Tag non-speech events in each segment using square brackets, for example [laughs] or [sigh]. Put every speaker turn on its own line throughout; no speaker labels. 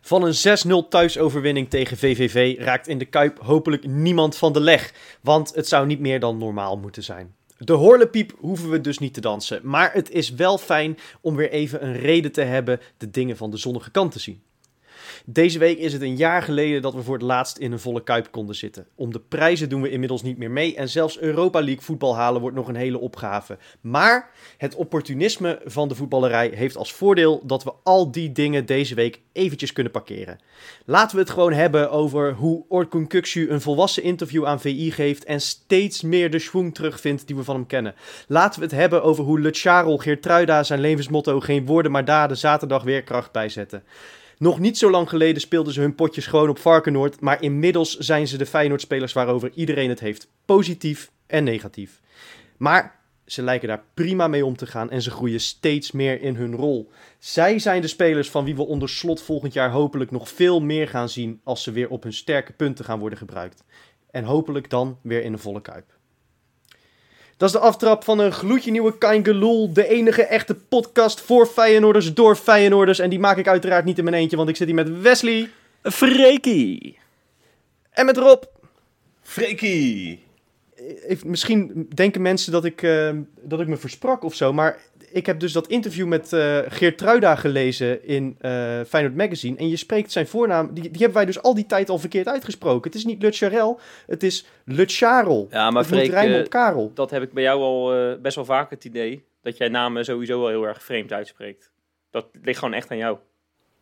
Van een 6-0 thuisoverwinning tegen VVV raakt in de Kuip hopelijk niemand van de leg. Want het zou niet meer dan normaal moeten zijn. De horlepiep hoeven we dus niet te dansen. Maar het is wel fijn om weer even een reden te hebben de dingen van de zonnige kant te zien. Deze week is het een jaar geleden dat we voor het laatst in een volle kuip konden zitten. Om de prijzen doen we inmiddels niet meer mee en zelfs Europa League voetbal halen wordt nog een hele opgave. Maar het opportunisme van de voetballerij heeft als voordeel dat we al die dingen deze week eventjes kunnen parkeren. Laten we het gewoon hebben over hoe Orkun Kuksu een volwassen interview aan VI geeft en steeds meer de schwung terugvindt die we van hem kennen. Laten we het hebben over hoe Le Charol Geertruida zijn levensmotto geen woorden maar daden zaterdag weerkracht bijzetten. Nog niet zo lang geleden speelden ze hun potjes gewoon op Varkenoord, maar inmiddels zijn ze de Feyenoord-spelers waarover iedereen het heeft. Positief en negatief. Maar ze lijken daar prima mee om te gaan en ze groeien steeds meer in hun rol. Zij zijn de spelers van wie we onder slot volgend jaar hopelijk nog veel meer gaan zien als ze weer op hun sterke punten gaan worden gebruikt. En hopelijk dan weer in een volle kuip. Dat is de aftrap van een gloedje nieuwe Kein Geloel. De enige echte podcast voor Feyenoorders door Feyenoorders. En die maak ik uiteraard niet in mijn eentje, want ik zit hier met Wesley.
Freekie.
En met Rob.
Freekie.
Misschien denken mensen dat ik, uh, dat ik me versprak of zo, maar ik heb dus dat interview met uh, Geert Truida gelezen in uh, Feyenoord Magazine. En je spreekt zijn voornaam, die, die hebben wij dus al die tijd al verkeerd uitgesproken. Het is niet Le Charel, het is Le Charel.
Ja, maar
het Freek, op Karel.
dat heb ik bij jou al uh, best wel vaak het idee. Dat jij namen sowieso wel heel erg vreemd uitspreekt. Dat ligt gewoon echt aan jou.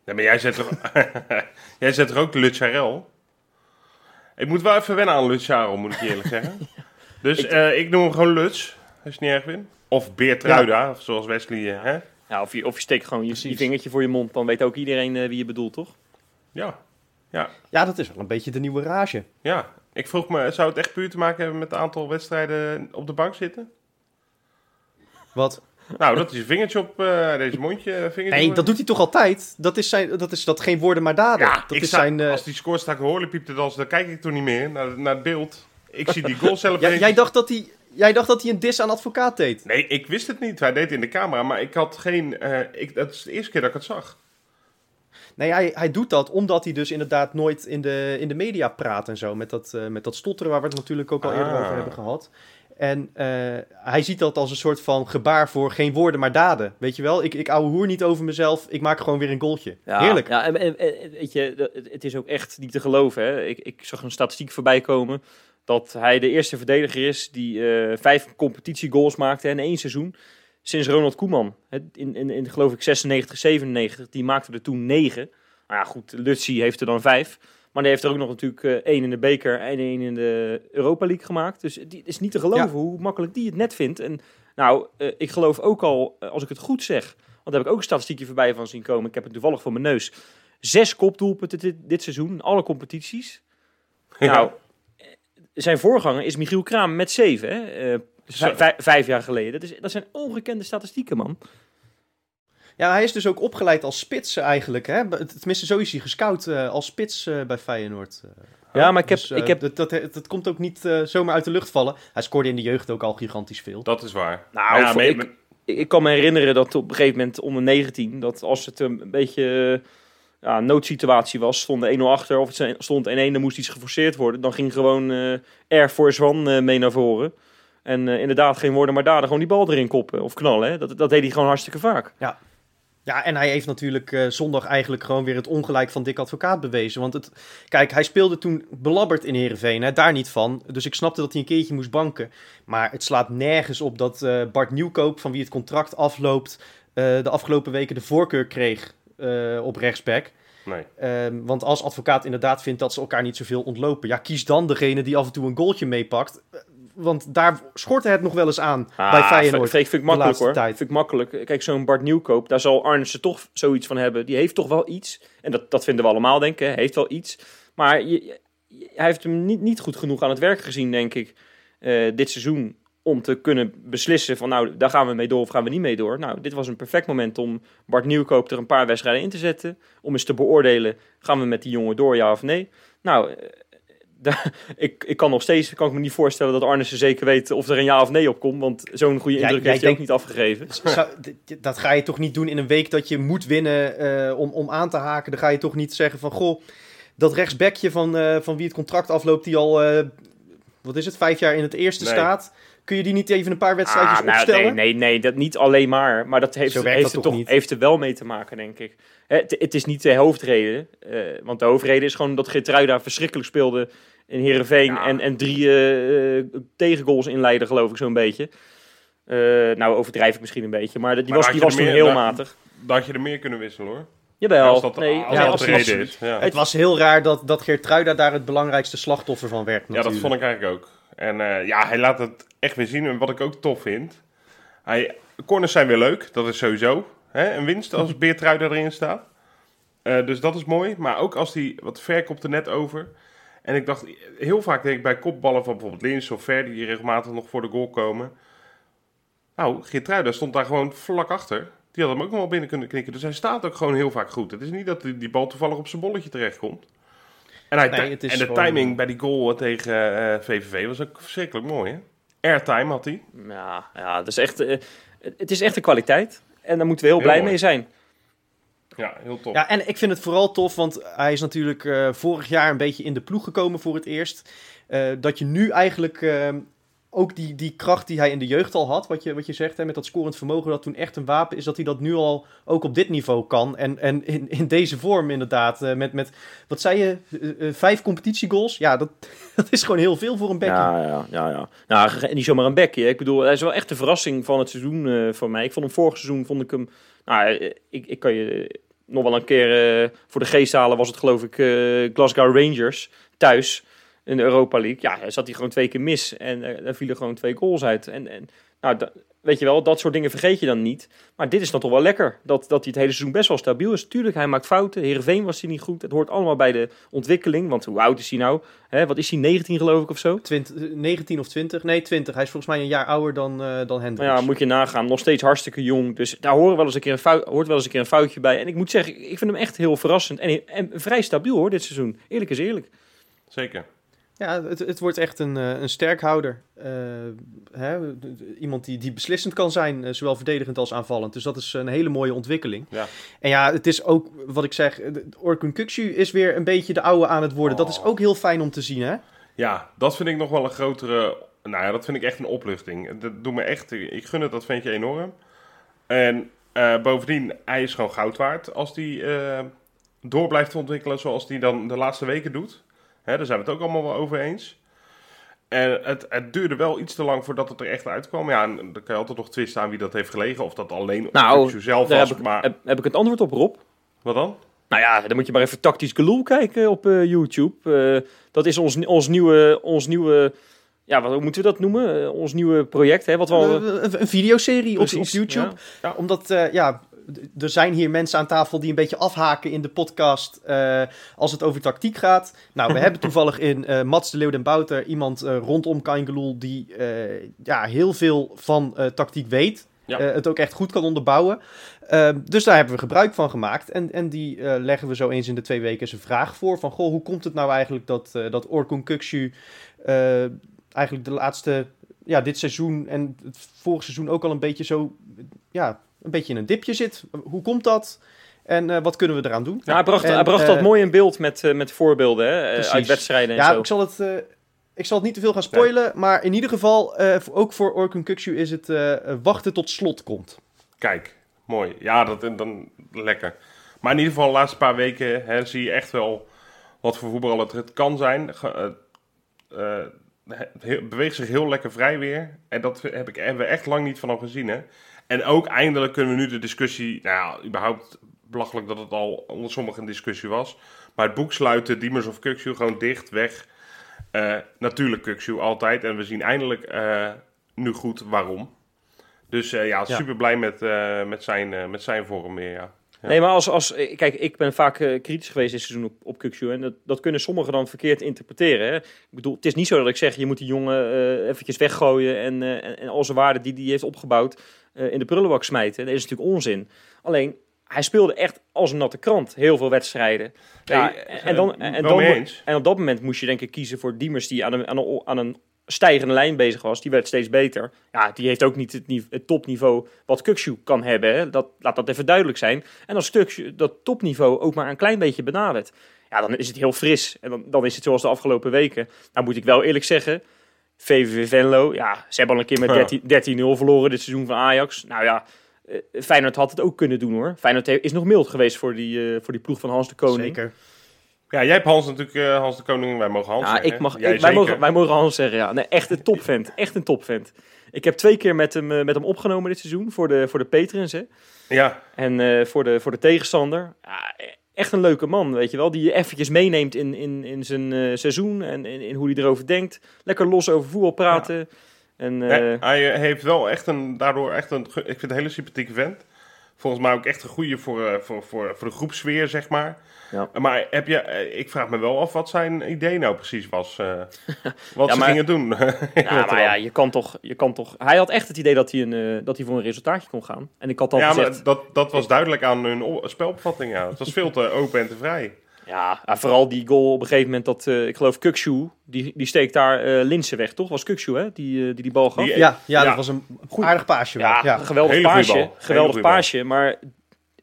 Ja, maar jij zet er, [laughs] jij zet er ook Le Charel. Ik moet wel even wennen aan Le Charel, moet ik je eerlijk zeggen. [laughs] Dus ik, ik noem hem gewoon Lutz, als je het niet erg vindt. Of Beertruida, ja. zoals Wesley. Uh, hè?
Ja, of, je, of je steekt gewoon je, je, vingertje voor je mond. Dan weet ook iedereen uh, wie je bedoelt, toch?
Ja. ja.
Ja, dat is wel een beetje de nieuwe rage.
Ja. Ik vroeg me, zou het echt puur te maken hebben met het aantal wedstrijden op de bank zitten?
Wat?
Nou, dat is een vingertje op uh, deze mondje. Vingertje
nee, dat doet hij toch altijd? Dat is, zijn, dat is dat geen woorden maar daden.
Ja,
dat
is
sta, zijn,
als die scoort sta ik hoorlijk te dansen, dan kijk ik toch niet meer naar, naar het beeld. Ik zie die goal [laughs] zelf
ja, Jij dacht dat hij... Jij dacht dat hij een dis aan advocaat deed?
Nee, ik wist het niet. Hij deed het in de camera, maar ik had geen... Uh, ik, dat is de eerste keer dat ik het zag.
Nee, hij, hij doet dat omdat hij dus inderdaad nooit in de, in de media praat en zo. Met dat, uh, met dat stotteren waar we het natuurlijk ook al ah. eerder over hebben gehad. En uh, hij ziet dat als een soort van gebaar voor geen woorden, maar daden. Weet je wel, ik, ik ouwe hoer niet over mezelf, ik maak gewoon weer een goaltje.
Ja,
Heerlijk.
Ja, en, en, en, weet je, het is ook echt niet te geloven. Hè? Ik, ik zag een statistiek voorbij komen dat hij de eerste verdediger is die uh, vijf competitiegoals maakte in één seizoen. Sinds Ronald Koeman. In, in, in geloof ik 96, 97. Die maakte er toen negen. Nou ja, goed, Lutzi heeft er dan vijf. Maar die heeft er ook nog natuurlijk uh, één in de beker en één in de Europa League gemaakt. Dus het is niet te geloven ja. hoe makkelijk die het net vindt. En nou, uh, ik geloof ook al, als ik het goed zeg... Want daar heb ik ook een statistiekje voorbij van zien komen. Ik heb het toevallig voor mijn neus. Zes kopdoelpunten dit, dit seizoen, alle competities. Ja. Nou, zijn voorganger is Michiel Kraam met zeven. Hè? Uh, vijf, vijf jaar geleden. Dat, is, dat zijn ongekende statistieken, man.
Ja, hij is dus ook opgeleid als spits eigenlijk. Hè? Tenminste, zo is hij gescout uh, als spits uh, bij Feyenoord.
ja, maar ik heb...
Dus,
ik heb...
Dat, dat, dat, komt ook niet zomaar uit de lucht vallen. Hij scoorde in de jeugd ook al gigantisch veel.
Dat is waar.
Nou, ja, voor, ik, ik, kan me herinneren dat op een gegeven moment onder 19... dat als het een beetje ja, noodsituatie was, stond 1-0 achter of het stond 1-1, dan moest iets geforceerd worden. Dan ging gewoon uh, Air Force One uh, mee naar voren. En uh, inderdaad, geen woorden maar daden, gewoon die bal erin koppen of knallen. Hè? Dat, dat deed hij gewoon hartstikke vaak.
Ja, ja en hij heeft natuurlijk zondag eigenlijk gewoon weer het ongelijk van Dick Advocaat bewezen. Want het, kijk, hij speelde toen belabberd in Heerenveen, hè, daar niet van. Dus ik snapte dat hij een keertje moest banken. Maar het slaat nergens op dat Bart Nieuwkoop, van wie het contract afloopt, de afgelopen weken de voorkeur kreeg uh, op rechtsback.
Nee.
Um, want als advocaat inderdaad vindt dat ze elkaar niet zoveel ontlopen, ja, kies dan degene die af en toe een goaltje meepakt. Want daar schortte het nog wel eens aan
ah,
bij Feyenoord.
Vind, vind ik makkelijk hoor. Tijd. Vind ik makkelijk. Kijk, zo'n Bart Nieuwkoop, daar zal Arnissen toch zoiets van hebben. Die heeft toch wel iets. En dat, dat vinden we allemaal, denk ik. Hij heeft wel iets. Maar je, je, hij heeft hem niet, niet goed genoeg aan het werk gezien, denk ik. Uh, dit seizoen om te kunnen beslissen van nou, daar gaan we mee door of gaan we niet mee door. Nou, dit was een perfect moment om Bart Nieuwkoop er een paar wedstrijden in te zetten. Om eens te beoordelen, gaan we met die jongen door, ja of nee. Nou, [laughs] daar, ik, ik kan nog steeds kan ik me niet voorstellen dat Arnissen zeker weet of er een ja of nee op komt. Want zo'n goede indruk heeft hij ook niet afgegeven.
Zou- dat ga je toch niet doen in een week dat je moet winnen eh, om, om aan te haken. Dan ga je toch niet zeggen van, goh, dat rechtsbekje van, eh, van wie het contract afloopt, die al, eh, wat is het, vijf jaar in het eerste
Nee.
staat. Kun je die niet even een paar wedstrijdjes
Ah, nou,
opstellen?
nee, nee, nee, dat niet alleen maar. Maar dat heeft, heeft,
dat
er
toch niet?
heeft er wel mee te maken, denk ik. Hè, Het, het is niet de hoofdreden. eh, want de hoofdreden is gewoon dat Geertruida verschrikkelijk speelde in Heerenveen.
Ja.
En, en drie eh, eh, tegengoals inleiden, geloof ik, zo'n beetje. Eh, nou, overdrijf ik misschien een beetje. Maar die
Maar
was, die was toen
meer-
heel matig.
Dat had je er meer kunnen wisselen hoor.
Jawel,
als dat,
nee,
als
nee,
ja,
dat de
absoluut.
reden is. Ja.
Het was heel raar dat, dat Geertruida daar het belangrijkste slachtoffer van werd
Ja, dat vond ik eigenlijk ook. En eh, ja, hij laat het echt weer zien. En wat ik ook tof vind. Hij, corners zijn weer leuk. Dat is sowieso hè, een winst als [laughs] Beertruida erin staat. Eh, dus dat is mooi. Maar ook als hij wat ver komt er net over. En ik dacht, heel vaak denk ik bij kopballen van bijvoorbeeld Lins of Ver... die regelmatig nog voor de goal komen. Nou, Geertruida stond daar gewoon vlak achter. Die had hem ook nog wel binnen kunnen knikken. Dus hij staat ook gewoon heel vaak goed. Het is niet dat die, die bal toevallig op zijn bolletje terechtkomt. En, hij,
Nee, het is
en de
gewoon,
timing
eh,
bij die goal tegen eh, VVV was ook verschrikkelijk mooi, hè? Airtime had hij.
Ja, ja dat is echt, eh, het is echt een kwaliteit. En daar moeten we heel,
Heel
blij
mooi.
mee zijn.
Ja, heel tof.
Ja, en ik vind het vooral tof, want hij is natuurlijk eh, vorig jaar een beetje in de ploeg gekomen voor het eerst. Eh, dat je nu eigenlijk eh, ook die, die kracht die hij in de jeugd al had, wat je, wat je zegt, hè, met dat scorend vermogen, dat toen echt een wapen is, dat hij dat nu al ook op dit niveau kan. En, en in, in deze vorm inderdaad, eh, met, met, wat zei je, eh, vijf competitiegoals? Ja, dat, [laughs] dat is gewoon heel veel voor een bekje.
Ja, ja, ja, ja. Nou, niet zomaar een bekje. Ik bedoel, hij is wel echt de verrassing van het seizoen voor mij. Ik vond hem vorig seizoen, vond ik hem... Nou, ik, ik kan je nog wel een keer voor de geest halen. Was het geloof ik Glasgow Rangers thuis in de Europa League. Ja, hij zat hij gewoon twee keer mis. En eh daar vielen gewoon twee goals uit. En, en nou, weet je wel, dat soort dingen vergeet je dan niet. Maar dit is dan toch wel lekker. Dat, dat hij het hele seizoen best wel stabiel is. Tuurlijk, hij maakt fouten. Heerenveen was hij niet goed. Het hoort allemaal bij de ontwikkeling. Want hoe oud is hij nou? Hè, wat is hij, 19 geloof ik of zo?
20, eh, 19 of 20? Nee, 20. Hij is volgens mij een jaar ouder dan, eh dan Hendricks.
Nou ja, moet je nagaan. Nog steeds hartstikke jong. Dus daar horen wel eens een keer een fout, hoort wel eens een keer een foutje bij. En ik moet zeggen, ik vind hem echt heel verrassend. En, en vrij stabiel hoor, dit seizoen. Eerlijk is eerlijk.
Zeker.
Ja, het, het wordt echt een, eh, een sterkhouder. Eh, hè, iemand die, die beslissend kan zijn, eh, zowel verdedigend als aanvallend. Dus dat is een hele mooie ontwikkeling.
Ja.
En ja, het is ook, wat ik zeg, Orkun Kukcu is weer een beetje de oude aan het worden. Dat is
Oh.
ook heel fijn om te zien, hè?
Ja, dat vind ik nog wel een grotere... Nou ja, dat vind ik echt een opluchting. Dat doet me echt... Ik gun het dat ventje enorm. En bovendien, hij is gewoon goud waard als hij eh, door blijft ontwikkelen zoals hij dan de laatste weken doet. Hè, daar zijn we het ook allemaal wel over eens. En het, het duurde wel iets te lang voordat het er echt uitkwam. Ja, en dan kan je altijd nog twisten aan wie dat heeft gelegen. Of dat alleen
Nou,
op zelf was.
heb ik,
maar
heb, heb ik het antwoord op, Rob.
wat dan?
Nou ja, dan moet je maar even tactisch geloel kijken op eh, YouTube. Eh, dat is ons, ons nieuwe... Ons nieuwe ja, wat hoe moeten we dat noemen? Eh, ons nieuwe project, hè? Wat we al,
een, een videoserie op, op YouTube.
ja.
Ja, omdat, eh, ja, er zijn hier mensen aan tafel die een beetje afhaken in de podcast eh, als het over tactiek gaat. Nou, we [laughs] hebben toevallig in eh, Mats de Leeuw den Bouter iemand eh, rondom Kaingeloel die ja, heel veel van tactiek weet.
Ja.
Het ook echt goed kan onderbouwen. Ehm, dus daar hebben we gebruik van gemaakt. En, en die leggen we zo eens in de twee weken eens een vraag voor. Van, goh, hoe komt het nou eigenlijk dat, dat Orkun eigenlijk de laatste... Ja, dit seizoen en het vorige seizoen ook al een beetje zo... Ja, een beetje in een dipje zit. Hoe komt dat? En eh, wat kunnen we eraan doen?
Ja, hij bracht,
En,
hij bracht dat
eh,
mooi in beeld met, eh, met voorbeelden hè? uit wedstrijden en
Ja,
zo.
ik zal het... eh, ik zal het niet te veel gaan spoilen, maar in ieder geval, eh, ook voor Orkun Kukcu is het eh, wachten tot slot komt.
Kijk, mooi. Ja, dat dan lekker. Maar in ieder geval, de laatste paar weken hè, zie je echt wel wat voor voetbal het, kan zijn. Ge- eh, eh, het he- beweegt zich heel lekker vrij weer. En dat heb ik, hebben we echt lang niet van hem gezien. Hè? En ook eindelijk kunnen we nu de discussie... Nou ja, überhaupt belachelijk dat het al onder sommigen een discussie was. Maar het boek sluiten, Diemers of Kuksu, gewoon dicht, weg. Eh, natuurlijk Kuksu, altijd. En we zien eindelijk eh, nu goed waarom. Dus eh, ja, super blij met, met, zijn, met zijn vorm weer, ja. Ja.
Nee, maar als, als, eh, kijk, ik ben vaak eh, kritisch geweest dit seizoen op, op. En dat, dat kunnen sommigen dan verkeerd interpreteren. Hè? Ik bedoel, het is niet zo dat ik zeg, je moet die jongen eh eventjes weggooien en, eh, en, en al zijn waarde die hij heeft opgebouwd in de prullenbak smijten. Dat is natuurlijk onzin. Alleen, hij speelde echt als een natte krant. Heel veel wedstrijden. Ja, en, dan, en, dan, en op dat moment moest je denk ik kiezen voor Diemers die aan een, aan een, aan een stijgende lijn bezig was. Die werd steeds beter. Ja, die heeft ook niet het, het topniveau wat Kukshu kan hebben. Hè. Dat, laat dat even duidelijk zijn. En als Kukshu dat topniveau ook maar een klein beetje benadert. Ja, dan is het heel fris. En dan, dan is het zoals de afgelopen weken. Nou moet ik wel eerlijk zeggen. VVV Venlo, ja, ze hebben al een keer met
Ja.
13 13-0 verloren dit seizoen van Ajax. Nou ja, eh, Feyenoord had het ook kunnen doen hoor. Feyenoord is nog mild geweest voor die, eh, voor die ploeg van Hans de Koning.
Zeker.
Ja, jij hebt Hans natuurlijk, eh, Hans de Koning, wij mogen Hans
Ja,
zeggen.
ik mag, ik- wij, mogen, wij mogen Hans zeggen, ja. Nee, echt een topvent. Echt een topvent. Ik heb twee keer met hem, eh, met hem opgenomen dit seizoen voor de, voor de Petrins. Hè.
Ja,
En eh, voor, de, voor de tegenstander. Ja, echt een leuke man, weet je wel. Die je eventjes meeneemt in, in, in zijn seizoen en in, in hoe hij erover denkt. Lekker los over voetbal praten. En,
Nee, hij heeft wel echt een, daardoor echt een, ik vind het een hele sympathieke vent. Volgens mij ook echt een goede voor, eh, voor, voor, voor de groepsfeer, zeg maar.
Ja.
Maar heb je, eh, ik vraag me wel af wat zijn idee nou precies was. eh, [laughs] wat
Ja,
ze
maar-
gingen doen. [laughs]
ja, maar ja, je kan, toch, je kan toch... Hij had echt het idee dat hij, een, dat hij voor een resultaatje kon gaan. En ik had al
Ja,
gezegd...
maar dat, dat was duidelijk aan hun spelopvatting. Ja. Het was veel te open en te vrij.
Ja, vooral die goal op een gegeven moment dat, eh, ik geloof Kukshu, die, die steekt daar eh Linsen weg, toch? Was Kukshu, hè? Die, eh, die die bal gaf.
Die-
Ja, ja,
Ja.
dat was een goed aardig paasje.
ja,
Ja.
geweldig
Hele
paasje. Geweldig paasje, maar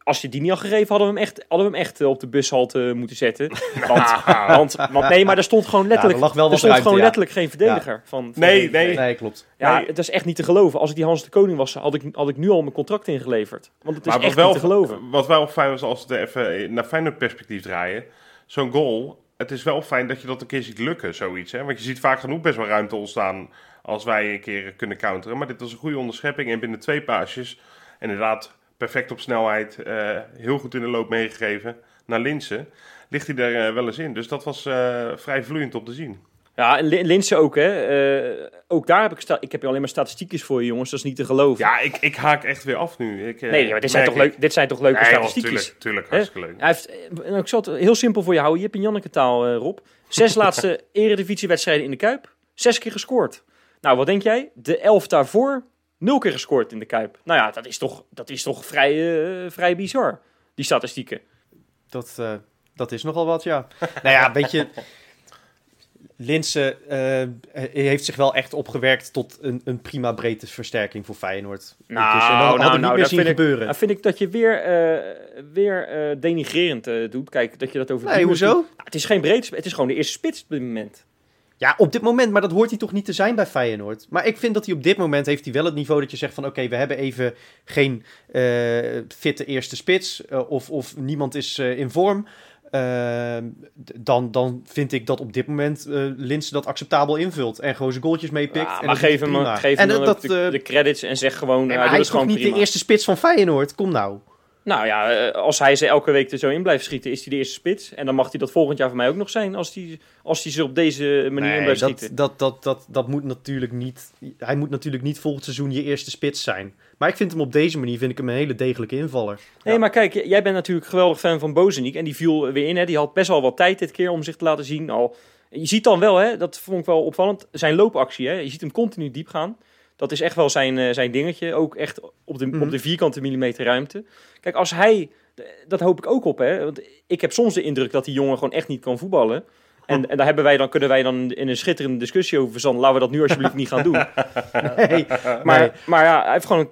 als je die niet had gegeven, hadden we hem echt, hadden we hem echt eh, op de bushalte moeten zetten. [laughs] Want, want, want nee, maar er stond gewoon letterlijk,
er lag wel
er
wat
stond
ruimte,
gewoon
ja.
letterlijk geen verdediger van, van
Nee, nee.
Nee, klopt.
Ja,
Nee.
het is echt niet te geloven. Als ik die Hans de Koning was, had ik, had ik nu al mijn contract ingeleverd. Want het is
Maar
echt
wel,
niet te geloven.
wat wel fijn was als we even naar Feyenoord perspectief draaien. Zo'n goal, het is wel fijn dat je dat een keer ziet lukken, zoiets. Hè? Want je ziet vaak genoeg best wel ruimte ontstaan als wij een keer kunnen counteren. Maar dit was een goede onderschepping en binnen twee paasjes, inderdaad perfect op snelheid, eh, heel goed in de loop meegegeven naar Linsen. Ligt hij er eh, wel eens in. Dus dat was eh, vrij vloeiend om te zien.
Ja, en Lin- Linse ook, hè. Eh, ook daar heb ik... Sta ik heb alleen maar statistiekjes voor je, jongens. Dat is niet te geloven.
Ja, ik, ik haak echt weer af nu. Ik,
nee, maar dit zijn, toch
ik.
leuk, dit zijn toch leuke
Nee,
statistiekjes?
tuurlijk, hartstikke leuk.
Hij heeft, en ik zal het heel simpel voor je houden. Je hebt een Janneke taal, Rob. Zes [laughs] laatste eredivisiewedstrijden in de Kuip. Zes keer gescoord. Nou, wat denk jij? De elf daarvoor, nul keer gescoord in de Kuip. Nou ja, dat is toch, dat is toch vrij, eh, vrij bizar, die statistieken.
Dat, eh, dat is nogal wat, ja. [laughs] nou ja, weet je... Linse eh, heeft zich wel echt opgewerkt tot een, een prima breedteversterking voor Feyenoord.
Nou,
Dus, en
nou, nou, dat vind ik-
gebeuren.
Dan vind ik dat je weer, eh, weer eh, denigrerend doet. Kijk, dat je dat over...
nee, hoezo?
Nou, het is geen breed, het is gewoon de eerste spits op dit moment.
Ja, op dit moment, maar dat hoort hij toch niet te zijn bij Feyenoord. Maar ik vind dat hij op dit moment heeft hij wel het niveau dat je zegt van... oké, we hebben even geen eh, fitte eerste spits eh, of, of niemand is eh, in vorm. Eh, d- dan, dan vind ik dat op dit moment Linse dat acceptabel invult. En gewoon zijn goaltjes meepikt.
Ja,
en
maar geef hem, geef
en
hem dan
dat,
de, de credits en zeg gewoon... doe
hij is
gewoon
niet
prima.
de eerste spits van Feyenoord? Kom nou.
Nou ja, eh, als hij ze elke week er zo in blijft schieten, is hij de eerste spits. En dan mag hij dat volgend jaar voor mij ook nog zijn, als hij, als hij ze op deze manier in
Nee,
blijft
dat,
schieten.
dat, dat, dat, dat moet natuurlijk niet. Hij moet natuurlijk niet volgend seizoen je eerste spits zijn. Maar ik vind hem op deze manier vind ik hem een hele degelijke invaller.
Nee, maar kijk, jij bent natuurlijk geweldig fan van Bozeniek. En die viel weer in, hè. Die had best wel wat tijd dit keer om zich te laten zien. Al, je ziet dan wel, hè, dat vond ik wel opvallend, zijn loopactie. Hè. Je ziet hem continu diep gaan. Dat is echt wel zijn, eh, zijn dingetje. Ook echt op de,
Mhm.
op de vierkante millimeter ruimte. Kijk, als hij... Dat hoop ik ook op, hè. Want ik heb soms de indruk dat die jongen gewoon echt niet kan voetballen. En, en daar hebben wij dan, kunnen wij dan in een schitterende discussie over verzanden. Laten we dat nu alsjeblieft niet gaan doen. [laughs]
Nee,
Maar, maar ja, hij heeft gewoon een-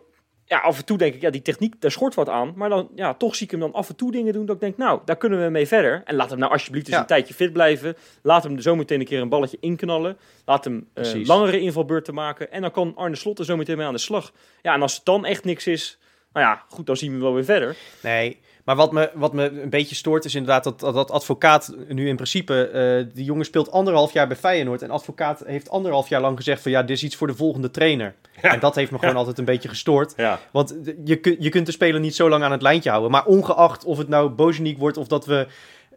ja, af en toe denk ik, ja, die techniek, daar schort wat aan. Maar dan, ja, toch zie ik hem dan af en toe dingen doen dat ik denk, nou, daar kunnen we mee verder. En laat hem nou alsjeblieft eens
Ja.
een tijdje fit blijven. Laat hem zo meteen een keer een balletje inknallen. Laat hem eh,
Precies.
langere invalbeurten maken. En dan kan Arne Slot er zo meteen mee aan de slag. Ja, en als het dan echt niks is, nou ja, goed, dan zien we wel weer verder.
nee. Maar wat me, wat me een beetje stoort is inderdaad dat, dat, dat advocaat nu in principe... eh, die jongen speelt anderhalf jaar bij Feyenoord. En advocaat heeft anderhalf jaar lang gezegd van... ja, dit is iets voor de volgende trainer. [laughs]
Ja.
En dat heeft me gewoon altijd een beetje gestoord.
Ja.
Want je, je kunt de speler niet zo lang aan het lijntje houden. Maar ongeacht of het nou Bozeniek wordt of dat we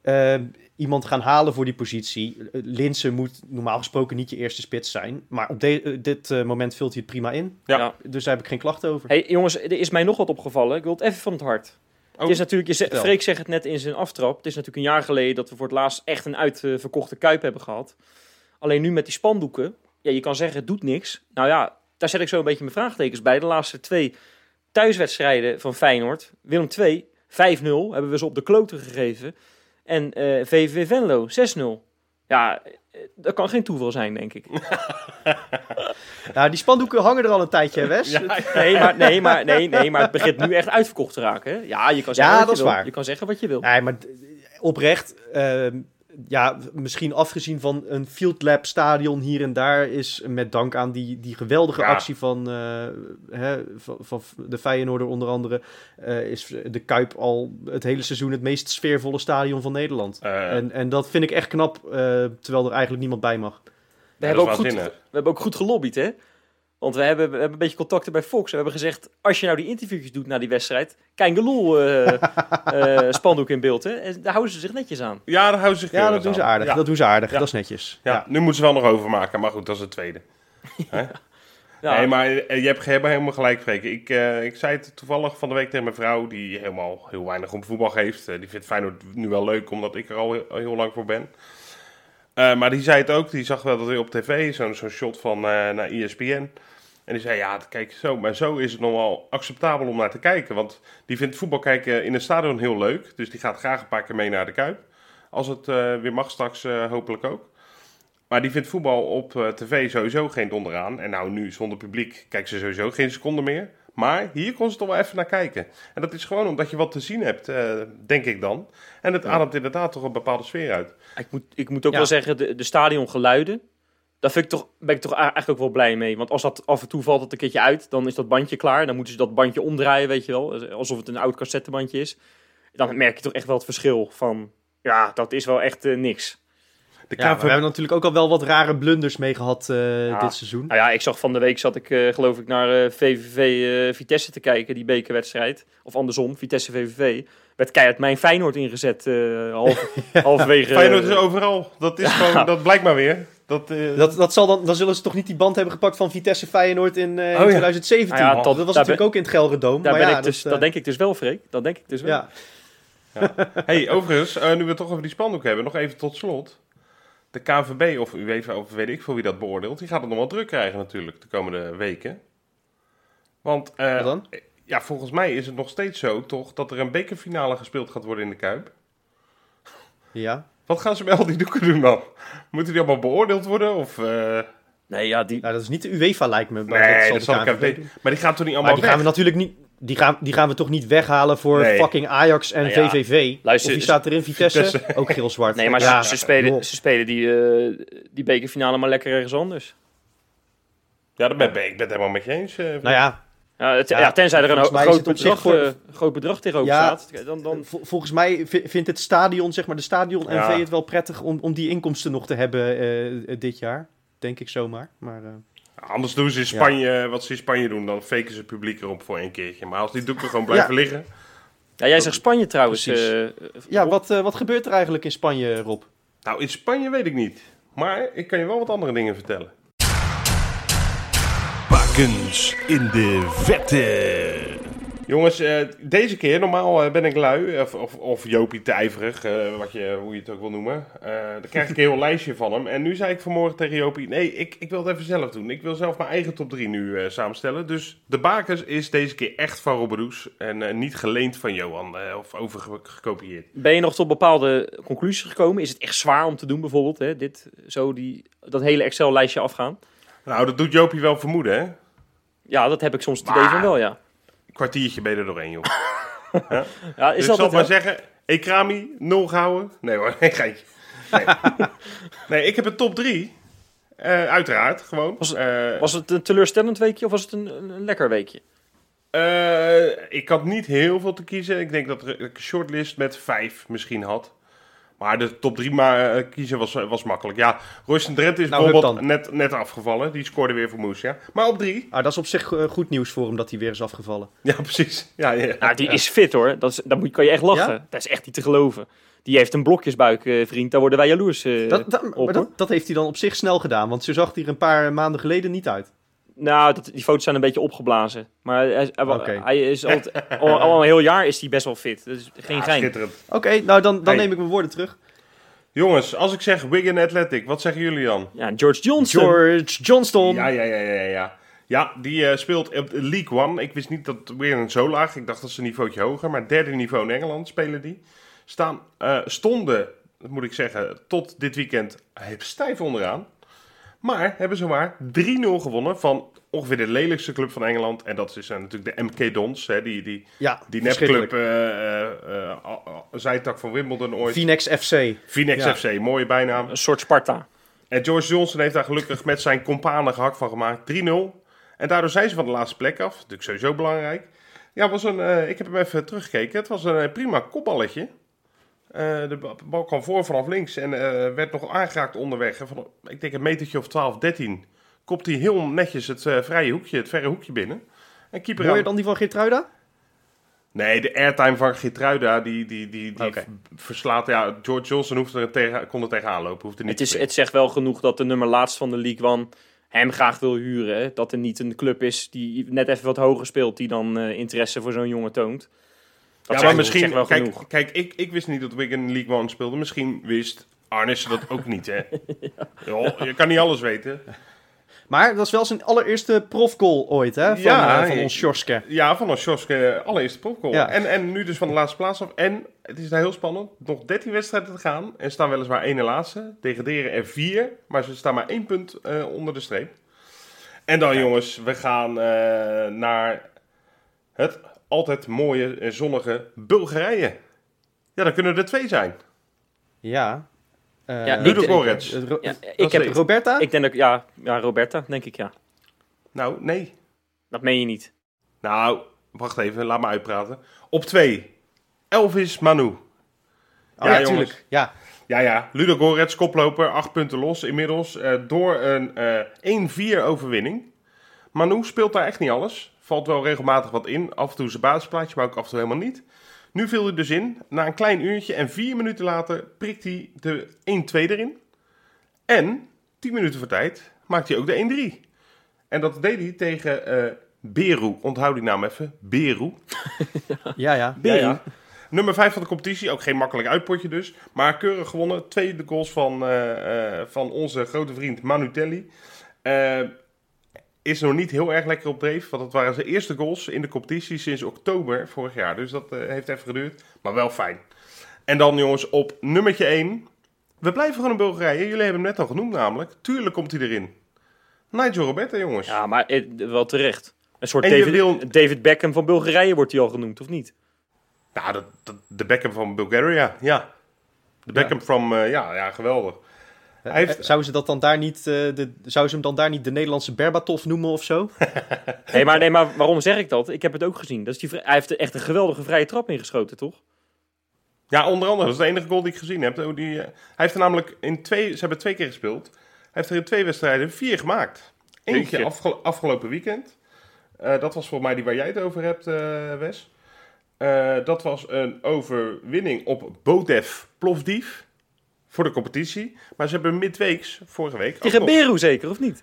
eh, iemand gaan halen voor die positie. eh, Linse moet normaal gesproken niet je eerste spits zijn. Maar op de- dit moment vult hij het prima in.
Ja.
Dus daar heb ik geen klachten over.
hey, jongens, er is mij nog wat opgevallen. Ik wil het even van het hart.
Oh,
het is natuurlijk, je. Freek zegt het net in zijn aftrap. Het is natuurlijk een jaar geleden dat we voor het laatst echt een uitverkochte kuip hebben gehad. Alleen nu met die spandoeken, ja, je kan zeggen het doet niks. Nou ja, daar zet ik zo een beetje mijn vraagtekens bij. De laatste twee thuiswedstrijden van Feyenoord, Willem II, hebben we ze op de kloten gegeven. En eh VVV Venlo 6-0. Ja, eh, dat kan geen toeval zijn, denk ik. [laughs]
Nou, die spandoeken hangen er al een tijdje, hè, Wes?
Ja,
Nee, maar, nee, maar, nee, nee, maar het begint nu echt uitverkocht te raken. Hè? Ja, je kan zeggen
Ja,
wat
dat
je
is
wil.
waar.
Je kan zeggen wat je wil.
Nee, maar oprecht, ehm, ja, misschien afgezien van een Field Lab stadion hier en daar, is met dank aan die, die geweldige
Ja.
actie van, eh, hè, van, van de Feyenoorder onder andere, eh, is de Kuip al het hele seizoen het meest sfeervolle stadion van Nederland.
Eh,
En, en dat vind ik echt knap, eh, terwijl er eigenlijk niemand bij mag.
We, hebben ook goed, we hebben ook goed gelobbyd, hè? Want we hebben, we hebben een beetje contacten bij Fox. We hebben gezegd, als je nou die interviewjes doet na die wedstrijd... Kijk, Gelul eh [laughs] eh, spandoek in beeld, hè? En daar houden ze zich netjes aan.
ja, daar houden ze zich
Ja, dat doen ze aardig.
Ja.
Dat doen ze aardig.
Ja.
Dat is netjes.
Ja,
Ja.
nu moeten ze wel nog overmaken, maar goed, dat is het tweede. [laughs]
Ja,
Nee, maar eh, je hebt helemaal, helemaal gelijk, Freek. Ik, eh, ik zei het toevallig van de week tegen mijn vrouw, die helemaal heel weinig om voetbal geeft. Die vindt Feyenoord nu wel leuk, omdat ik er al heel, heel lang voor ben. Eh, maar die zei het ook, die zag wel dat hij op tv, zo'n shot van eh, naar ESPN. En die zei, ja, kijk, zo, maar zo is het nog wel acceptabel om naar te kijken. Want die vindt voetbal kijken in een stadion heel leuk. Dus die gaat graag een paar keer mee naar de Kuip. Als het eh, weer mag straks, hopelijk ook. Maar die vindt voetbal op tv sowieso geen donder aan. En nou, nu zonder publiek kijkt ze sowieso geen seconde meer. Maar hier kon ze toch wel even naar kijken. En dat is gewoon omdat je wat te zien hebt, eh, denk ik dan. En het ademt inderdaad toch een bepaalde sfeer uit.
ik, moet, ik moet ook
Ja.
wel zeggen, de, de stadiongeluiden... Daar vind ik toch, ben ik toch eigenlijk ook wel blij mee. Want als dat af en toe valt het een keertje uit, dan is dat bandje klaar. Dan moeten ze dat bandje omdraaien, weet je wel. Alsof het een oud cassettebandje is. Dan merk je toch echt wel het verschil van... Ja, dat is wel echt eh, niks.
De
Ja, we hebben natuurlijk ook al wel wat rare blunders mee gehad eh,
Ja.
dit seizoen.
Nou ja, ik zag van de week, zat ik eh, geloof ik naar eh, VVV eh, Vitesse te kijken, die bekerwedstrijd. Of andersom, Vitesse VVV. Werd keihard mijn Feyenoord ingezet, eh half, [laughs] halverwege.
Feyenoord is overal. Dat, is gewoon, dat blijkt maar weer. Dat, eh,
Dat, dat zal dan, dan zullen ze toch niet die band hebben gepakt van Vitesse Feyenoord in, eh, in
Oh ja.
2017.
Nou ja, dat-
dat was natuurlijk
ben-
ook in het Gelredome.
Daar
maar
ben
ja,
ik dus,
dat,
dat denk ik dus wel, Freek. Dat denk ik dus wel.
ja.
hey, overigens, eh, nu we het toch over die spandoek hebben, nog even tot slot. De KNVB, of u weet, of weet ik veel wie dat beoordeelt, die gaat het nog wel druk krijgen natuurlijk de komende weken. Want eh,
Wat dan?
ja, volgens mij is het nog steeds zo toch dat er een bekerfinale gespeeld gaat worden in de Kuip.
ja.
Wat gaan ze met al die doeken doen dan? Moeten die allemaal beoordeeld worden? Of, eh,
Nee, ja, die,
Nou, dat is niet de UEFA lijkt me. maar
nee,
zal
dat zal
de KNVB
KNVB. Maar die gaan toch niet
Maar
allemaal
die gaan we natuurlijk niet... Die gaan, die gaan we toch niet weghalen voor
Nee.
fucking Ajax en
Nou ja,
VVV?
luister,
of wie staat er in Vitesse?
Vitesse.
Ook geel-zwart. [laughs]
nee, maar
ja,
ze, ze spelen, ze spelen die, eh, die bekerfinale maar lekker ergens anders.
Ja, dat ben ik, ik ben het helemaal met je eens. eh.
Nou ja,
Ja, het,
Ja,
ja, tenzij er een groot
het op zich
bedrag,
voor-
eh, groot bedrag tegenover
Ja.
staat. Dan, dan,
vol- volgens mij vi- vindt het stadion, zeg maar de stadion
Ja.
NV het wel prettig om, om die inkomsten nog te hebben eh, dit jaar. Denk ik zomaar. Maar, eh,
Anders doen ze in Spanje wat ze in Spanje doen. Dan faken ze het publiek erop voor een keertje. Maar als die doeken gewoon blijven liggen.
ja, jij zegt Spanje trouwens. Eh,
ja, wat, eh, wat gebeurt er eigenlijk in Spanje, Rob?
Nou, in Spanje weet ik niet. Maar ik kan je wel wat andere dingen vertellen.
Bakens in de vette.
Jongens, eh, deze keer, normaal eh, ben ik lui, of, of, of Jopie te ijverig, eh, wat je, hoe je het ook wil noemen. Dan krijg ik een heel [laughs] lijstje van hem. En nu zei ik vanmorgen tegen Jopie, nee, ik, ik wil het even zelf doen. Ik wil zelf mijn eigen top 3 nu samenstellen. Dus de bakens is deze keer echt van Robberoes en niet geleend van Johan of overgekopieerd.
Ben je nog tot bepaalde conclusies gekomen? Is het echt zwaar om te doen bijvoorbeeld? Hè? Dit, zo die, dat hele Excel-lijstje afgaan?
Nou, dat doet Jopie wel vermoeden, hè?
Ja, dat heb ik soms
Maar-
van wel, ja.
Kwartiertje ben je er doorheen, joh. [laughs]
ja
Dus
is
ik zal maar
het, hè?
zeggen, Ekrami, nul gehouden. Nee hoor, [laughs] nee, geintje. Nee. [laughs] nee, ik heb een top 3. uiteraard, gewoon.
Was het-
Eh,
Was het een teleurstellend weekje of was het een, een, een lekker weekje?
eh, ik had niet heel veel te kiezen. Ik denk dat ik een shortlist met vijf misschien had. Maar de top 3 maar, eh, kiezen was, was makkelijk. Ja, Royston Drent is
Nou,
bijvoorbeeld net, net afgevallen. Die scoorde weer voor Moes, ja. Maar op drie.
Ah, dat is op zich eh, goed nieuws voor hem dat hij weer is afgevallen.
Ja, [laughs] precies. Ja, ja.
Nou, die is fit hoor. Dat is, daar moet, kan je echt lachen.
Ja?
Dat is echt niet te geloven. Die heeft een blokjesbuik, eh, vriend. Daar worden wij jaloers eh,
Dat, dat,
op,
maar dat, dat heeft hij dan op zich snel gedaan, want zo zag hij er een paar maanden geleden niet uit.
Nou, dat, die foto's zijn een beetje opgeblazen. Maar hij, hij,
Oké.
hij is altijd, [laughs] al, al een heel jaar is hij best wel fit. Dat is geen
Ja,
gein.
Oké, nou dan, dan
Hey.
neem ik mijn woorden terug.
Jongens, als ik zeg Wigan Athletic, wat zeggen jullie dan?
Ja, George Johnson.
George Johnston.
Ja, ja, ja, ja, ja. Ja, die eh, speelt op League One. Ik wist niet dat het weer een zo laag. Ik dacht dat ze een niveautje hoger. Maar derde niveau in Engeland spelen die. Staan, eh, stonden, moet ik zeggen, tot dit weekend stijf onderaan. Maar hebben zomaar 3-0 gewonnen van ongeveer de lelijkste club van Engeland. En dat is eh, natuurlijk de MK Dons. Hè, die, die,
Ja,
die
verschrikkelijk.
nepclub, eh, eh, zijtak van Wimbledon ooit.
Phoenix FC.
Phoenix
Ja.
FC, mooie bijnaam.
Een soort Sparta.
En George Johnson heeft daar gelukkig met zijn companen gehakt van gemaakt. 3-0. En daardoor zijn ze van de laatste plek af. Natuurlijk sowieso belangrijk. Ja, was een, eh, ik heb hem even teruggekeken. Het was een prima kopballetje. Eh, de ba- bal kwam voor vanaf links en eh, werd nog aangeraakt onderweg. Van, ik denk een metertje of 12, 13. Kopt hij heel netjes het eh, vrije hoekje, het verre hoekje binnen. En keeper
Hoor je dan die van Geertruida?
Nee, de airtime van Gitruida, die, die, die, die verslaat... Ja, George Johnson hoefde er tegen, kon er tegenaan lopen. Hoefde niet
Het, is, het zegt wel genoeg dat de nummer laatst van de League One hem graag wil huren. Hè? Dat er niet een club is die net even wat hoger speelt, die dan interesse voor zo'n jongen toont. Dat
ja, maar misschien...
wel
kijk,
genoeg.
kijk ik, ik wist niet dat Wigan League One speelde. Misschien wist Arnissen dat ook niet, hè? [laughs] Joh, je kan niet alles weten.
Maar dat was wel zijn allereerste profgoal ooit, hè? Van,
Ja,
eh, van ons Sjorske.
Ja, van ons Sjoske allereerste profgoal.
Ja.
En, en nu dus van de laatste plaats af. En het is daar heel spannend. Nog 13 wedstrijden te gaan. En staan weliswaar één en laatste. Degraderen er vier. Maar ze staan maar één punt eh, onder de streep. En dan jongens, we gaan eh, naar het altijd mooie en zonnige Bulgarije. Ja, dan kunnen er twee zijn.
Ja. Eh,
Ja, ik-
Ludo Gorets.
eh,
Ja,
Dat
ik heb,
het.
Roberta?
ik denk dat, ja, ja, Roberta, denk ik ja.
Nou, nee.
Dat meen je niet.
Nou, wacht even, laat me uitpraten. Op twee, Elvis Manu.
oh, ja,
jongens.
tuurlijk. Ja.
Ja, ja. Ludo Gorets, koploper, acht punten los inmiddels. eh, door een eh 1-4 overwinning. Manu speelt daar echt niet alles. Valt wel regelmatig wat in. Af en toe zijn basisplaatje, maar ook af en toe helemaal niet. Nu viel hij dus in. Na een klein uurtje en vier minuten later prikt hij de 1-2 erin. En 10 minuten voor tijd maakt hij ook de 1-3. En dat deed hij tegen eh Beru. Onthoud die naam even. Beru. [laughs]
Ja, ja.
Ja, ja. Nummer 5 van de competitie, ook geen makkelijk uitpotje dus. Maar keurig gewonnen. Tweede goals van, eh, eh, van onze grote vriend Manu Telli. Eh, is nog niet heel erg lekker op dreef. Want het waren zijn eerste goals in de competitie sinds oktober vorig jaar. Dus dat eh, heeft even geduurd. Maar wel fijn. En dan jongens op nummertje 1. We blijven gewoon in Bulgarije. Jullie hebben hem net al genoemd namelijk. Tuurlijk komt hij erin. Nigel Roberta jongens.
Ja, maar wel terecht. Een soort David,
wil-
David Beckham van Bulgarije wordt hij al genoemd, of niet?
Nou, dat, dat, de Beckham van Bulgaria, ja. De Beckham from, eh, ja, ja, geweldig. Heeft-
Eh, Zouden ze, dat dan daar niet, eh, de, ze hem dan daar niet de Nederlandse Berbatov noemen of zo? [laughs]
Nee maar, nee, maar waarom zeg ik dat? Ik heb het ook gezien. Dat is die, hij heeft echt een geweldige vrije trap ingeschoten, toch?
Ja, onder andere, dat is de enige goal die ik gezien heb. Die, eh, hij heeft er namelijk in twee, ze hebben twee keer gespeeld. Hij heeft er in twee wedstrijden vier gemaakt. Eentje afge- afgelopen weekend. Eh, dat was volgens mij die waar jij het over hebt, eh, Wes. Eh, dat was een overwinning op Bodev Plovdiv voor de competitie. Maar ze hebben midweeks, vorige week,
Tegen Beru zeker, of niet?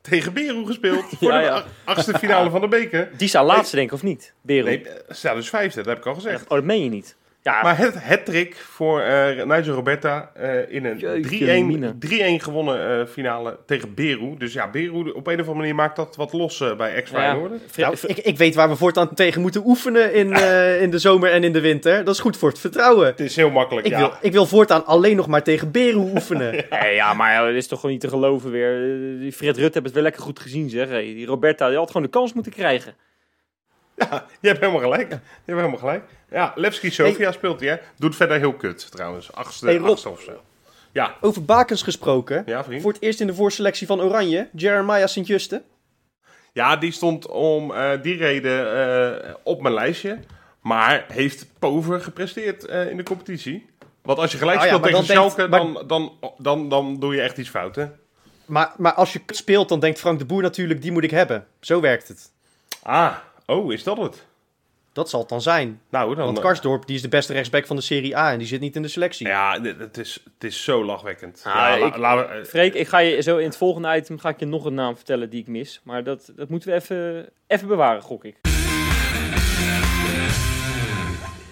tegen Beru gespeeld. Voor [laughs]
Ja,
de
ja.
achtste finale van de beker.
Die staat laatste, denk ik, of niet? Beru.
Nee, eh, ze staan dus vijfde, dat heb ik al gezegd.
Oh, dat meen je niet. Ja,
Maar het, het trick voor eh Nigel Roberta eh, in een
Jeetje, mina.
3-1 3-1 gewonnen eh, finale tegen Beru. Dus ja, Beru op een of andere manier maakt dat wat los eh, bij ex
ja,
Feyenoord.
Fre-
Nou, ik, ik weet waar we voortaan tegen moeten oefenen in, eh, in de zomer en in de winter. Dat is goed voor het vertrouwen.
Het is heel makkelijk,
Ik,
ja.
wil, ik wil voortaan alleen nog maar tegen Beru oefenen. [laughs]
Ja, maar ja, dat is toch gewoon niet te geloven weer. Die Fred Rutte heeft het weer lekker goed gezien, zeg. Hey, die Roberta, die had gewoon de kans moeten krijgen. [laughs]
Ja, je hebt helemaal gelijk. Je hebt helemaal gelijk. Ja, Levski Sofia speelt hij, hè. Doet verder heel kut, trouwens. Achtste,
Hey,
achtste of zo. Ja,
Over bakens gesproken.
ja, vriend.
Voor het eerst in de voorselectie van Oranje, Jeremiah Sint-Juste.
Ja, die stond om eh, die reden eh, op mijn lijstje. Maar heeft pover gepresteerd eh, in de competitie. Want als je gelijk
Nou ja,
speelt tegen
dan denkt-
Schalke,
maar-
dan, dan, dan, dan doe je echt iets fout, hè?
Maar, maar als je speelt, dan denkt Frank de Boer natuurlijk, die moet ik hebben. Zo werkt het.
Ah, oh, is dat het?
Dat zal het dan zijn.
Nou, dan...
Want Karsdorp die is de beste rechtsback van de Serie A en die zit niet in de selectie.
Ja, het is, het is zo lachwekkend.
Ah,
ja,
ik-
eh,
Freek, ga je zo in het volgende item ga ik je nog een naam vertellen die ik mis. Maar dat, dat moeten we even, even bewaren, gok ik.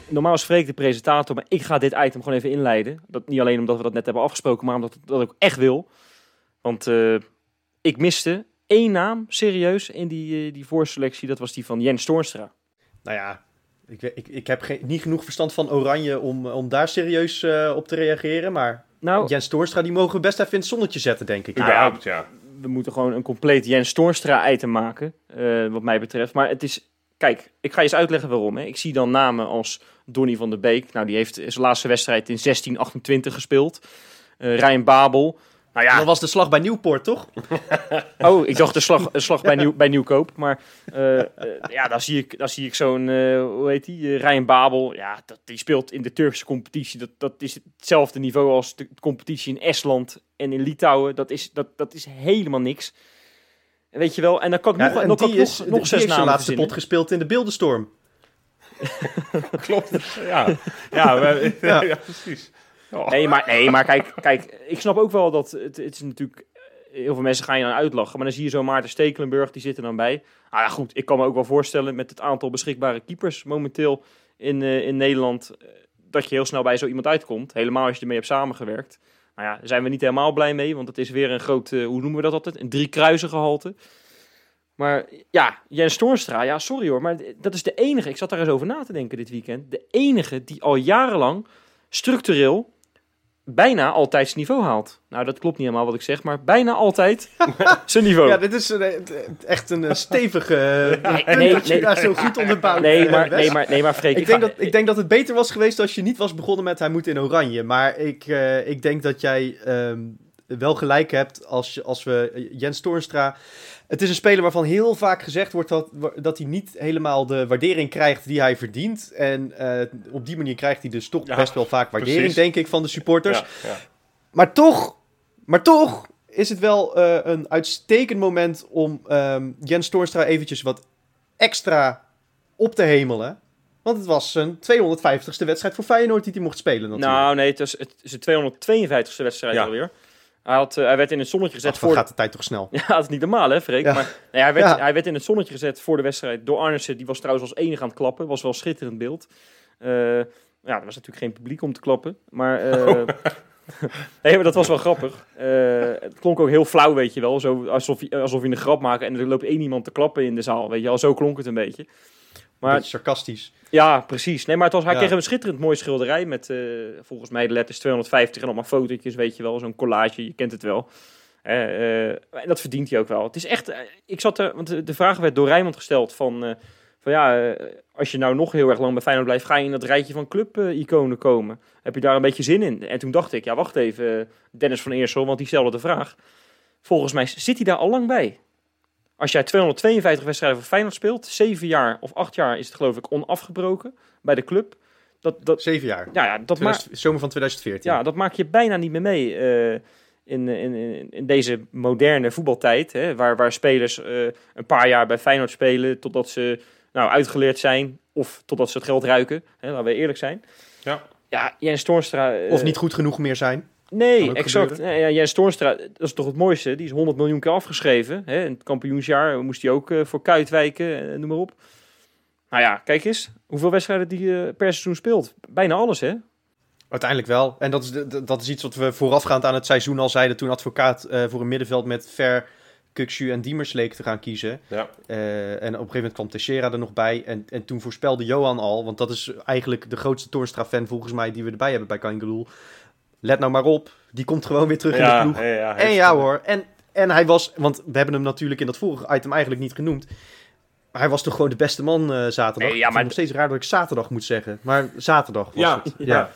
Normaal is Freek de presentator, maar ik ga dit item gewoon even inleiden. Dat, niet alleen omdat we dat net hebben afgesproken, maar omdat ik dat ook echt wil. Want eh, ik miste één naam, serieus, in die, uh, die voorselectie. Dat was die van Jens Toornstra.
Nou ja, ik, ik, ik heb geen, niet genoeg verstand van Oranje om, om daar serieus uh, op te reageren. Maar nou, Jens Toornstra, die mogen we best even in het zonnetje zetten, denk ik.
Überhaupt, ja.
We moeten gewoon een compleet Jens Toornstra-item maken, uh, wat mij betreft. Maar het is... Kijk, ik ga je eens uitleggen waarom. Hè. Ik zie dan namen als Donny van der Beek. Nou, die heeft zijn laatste wedstrijd in 1628 gespeeld. Uh, Ryan Babel. Nou ja.
Dat was de slag bij Nieuwpoort, toch? [laughs]
oh, ik dacht de slag, de slag bij, Nieuw, bij Nieuwkoop. Maar uh, uh, ja, dan zie ik, dan zie ik zo'n, uh, hoe heet die, Ryan Babel. Ja, dat, die speelt in de Turkse competitie. Dat, dat is hetzelfde niveau als de competitie in Estland en in Litouwen. Dat is, dat, dat is helemaal niks. Weet je wel, en dan kan ik
ja,
nog, nog,
die is,
nog,
die
zes
heeft zijn laatste pot gespeeld in de Beeldenstorm. [laughs]
Klopt. Ja, ja, we, ja. [laughs] ja precies.
Oh. Nee, maar, nee, maar kijk, kijk, ik snap ook wel dat het, het is natuurlijk... Heel veel mensen gaan je dan uitlachen. Maar dan zie je zo Maarten Stekelenburg, die zit er dan bij. Ah ja, goed, ik kan me ook wel voorstellen met het aantal beschikbare keepers momenteel in, uh, in Nederland... Uh, dat je heel snel bij zo iemand uitkomt. Helemaal als je ermee hebt samengewerkt. Nou ja, daar zijn we niet helemaal blij mee. Want het is weer een groot, hoe noemen we dat altijd? Een drie kruisen gehalte. Maar ja, Jens Toornstra, ja, sorry hoor. Maar dat is de enige, ik zat daar eens over na te denken dit weekend. De enige die al jarenlang structureel bijna altijd zijn niveau haalt. Nou, dat klopt niet helemaal wat ik zeg, maar bijna altijd [laughs] zijn niveau.
Ja, dit is een, echt een stevige nee, nee, nee, daar zo goed onderbouwd.
Nee, maar, nee, maar, nee, maar Freek,
ik, denk dat, ik denk dat het beter was geweest als je niet was begonnen met hij moet in oranje. Maar ik, uh, ik denk dat jij um, wel gelijk hebt als, als we Jens Toornstra... Het is een speler waarvan heel vaak gezegd wordt dat, dat hij niet helemaal de waardering krijgt die hij verdient. En uh, op die manier krijgt hij dus toch ja, best wel vaak waardering, precies. denk ik, van de supporters.
Ja, ja.
Maar toch, maar toch is het wel uh, een uitstekend moment om um, Jens Toornstra eventjes wat extra op te hemelen. Want het was zijn 250ste wedstrijd voor Feyenoord die hij mocht spelen natuurlijk.
Nou nee, het is, het is de 252ste wedstrijd alweer. Hij, had, uh, hij werd in het zonnetje gezet
Ach,
voor...
gaat de tijd toch snel. [laughs]
Ja, dat is niet normaal hè, Freek?
Ja.
Maar, nee, hij, werd,
Ja.
hij werd in het zonnetje gezet voor de wedstrijd door Arnissen. Die was trouwens als enige aan het klappen. Was wel een schitterend beeld. Uh, ja, er was natuurlijk geen publiek om te klappen. Maar, uh,
Oh. [laughs] [laughs]
nee, maar dat was wel grappig. Het klonk ook heel flauw, weet je wel. Zo, alsof, je, alsof je een grap maakt en er loopt één iemand te klappen in de zaal. Weet je wel, zo klonk het een beetje. Maar,
Beetje sarcastisch.
ja, precies. Nee, maar het was, hij
Ja.
kreeg een schitterend mooi schilderij met uh, volgens mij de letters 250 en allemaal fotootjes, weet je wel. Zo'n collage, je kent het wel. Uh, uh, en dat verdient hij ook wel. Het is echt, ik zat er, want de, vraag werd door Rijmond gesteld van, van ja, als je nou nog heel erg lang bij Feyenoord blijft, ga je in dat rijtje van club-iconen komen? Heb je daar een beetje zin in? En toen dacht ik, ja, wacht even, Dennis van Eersel, want die stelde de vraag. Volgens mij zit hij daar al lang bij. Als jij 252 wedstrijden voor Feyenoord speelt, zeven jaar of acht jaar is het geloof ik onafgebroken bij de club. Dat, dat,
Zeven jaar.
ja, ja, dat maakt,
2000 zomer van 2014.
ja, dat maak je bijna niet meer mee uh, in, in, in, in deze moderne voetbaltijd. Hè, waar, waar spelers uh, een paar jaar bij Feyenoord spelen totdat ze nou, uitgeleerd zijn of totdat ze het geld ruiken. Hè, laten we eerlijk zijn.
Ja.
Ja, Jens Toornstra... uh,
Of niet goed genoeg meer zijn.
Nee, exact. Nee, ja, Jens Toornstra, dat is toch het mooiste. Die is 100 miljoen keer afgeschreven. Hè? In het kampioensjaar moest hij ook uh, voor Kuit wijken, uh, noem maar op. Nou ja, kijk eens. Hoeveel wedstrijden die uh, per seizoen speelt. Bijna alles, hè?
Uiteindelijk wel. En dat is, de- dat is iets wat we voorafgaand aan het seizoen al zeiden toen advocaat eh, voor een middenveld met Ver, Kukshu en Diemers leek te gaan kiezen.
Ja.
Eh, en op een gegeven moment kwam Teixeira er nog bij. En, en toen voorspelde Johan al, want dat is eigenlijk de grootste Toornstra-fan volgens mij die we erbij hebben bij Kangaloo. Let nou maar op, die komt gewoon weer terug in de
Ja,
ploeg.
ja, ja,
En ja hoor, en, en hij was, want we hebben hem natuurlijk in dat vorige item eigenlijk niet genoemd. Maar hij was toch gewoon de beste man eh, zaterdag.
Nee, ja, maar-
het nog steeds raar dat ik zaterdag moet zeggen. Maar zaterdag was
Ja,
het.
ja.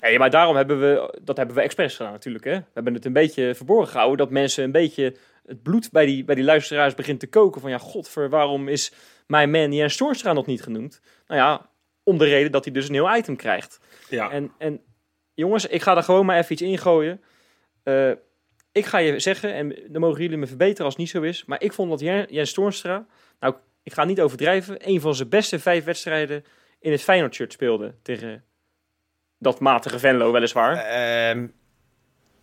Nee, maar daarom hebben we, dat hebben we expres gedaan natuurlijk. Hè? We hebben het een beetje verborgen gehouden. Dat mensen een beetje het bloed bij die, bij die luisteraars begint te koken. Van ja, godver, waarom is mijn man Jens Toornstra nog niet genoemd? Nou ja, om de reden dat hij dus een heel item krijgt.
Ja.
En, en jongens, ik ga er gewoon maar even iets ingooien. Eh ik ga je zeggen, en dan mogen jullie me verbeteren als het niet zo is. Maar ik vond dat Jen- Jens Toornstra, nou, ik ga niet overdrijven, een van zijn beste vijf wedstrijden in het Feyenoord-shirt speelde. Tegen dat matige Venlo weliswaar.
Ehm,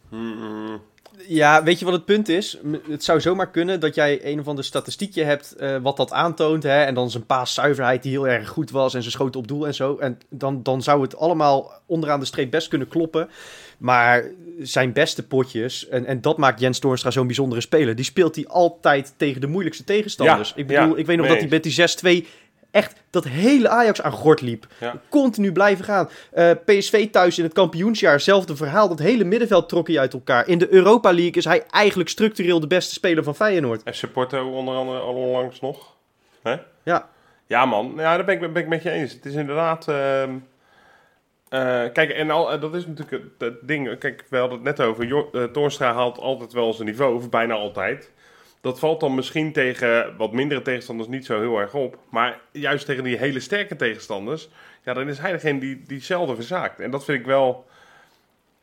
Mm,
Ja, weet je wat het punt is? Het zou zomaar kunnen dat jij een of ander statistiekje hebt eh, wat dat aantoont. Hè? En dan zijn paaszuiverheid die heel erg goed was en zijn schoten op doel en zo. En dan, dan zou het allemaal onderaan de streep best kunnen kloppen. Maar zijn beste potjes, en, en dat maakt Jens Toornstra zo'n bijzondere speler. Die speelt hij altijd tegen de moeilijkste tegenstanders.
Ja,
ik bedoel,
ja,
ik weet nog dat hij met die 6-2 echt dat hele Ajax aan gort liep.
Ja.
Continu blijven gaan. Eh, PSV thuis in het kampioensjaar, hetzelfde verhaal. Dat hele middenveld trok hij uit elkaar. In de Europa League is hij eigenlijk structureel de beste speler van Feyenoord.
FC Porto onder andere al onlangs nog. Hè?
Ja.
Ja, man. Ja, daar ben ik, ben ik met je eens. Het is inderdaad... eh, kijk, en al, eh, dat is natuurlijk het, het ding. Kijk, we hadden het net over. Jo Toornstra haalt altijd wel zijn niveau, of bijna altijd. Dat valt dan misschien tegen wat mindere tegenstanders niet zo heel erg op. Maar juist tegen die hele sterke tegenstanders... Ja, dan is hij degene die, die zelden verzaakt. En dat vind ik wel...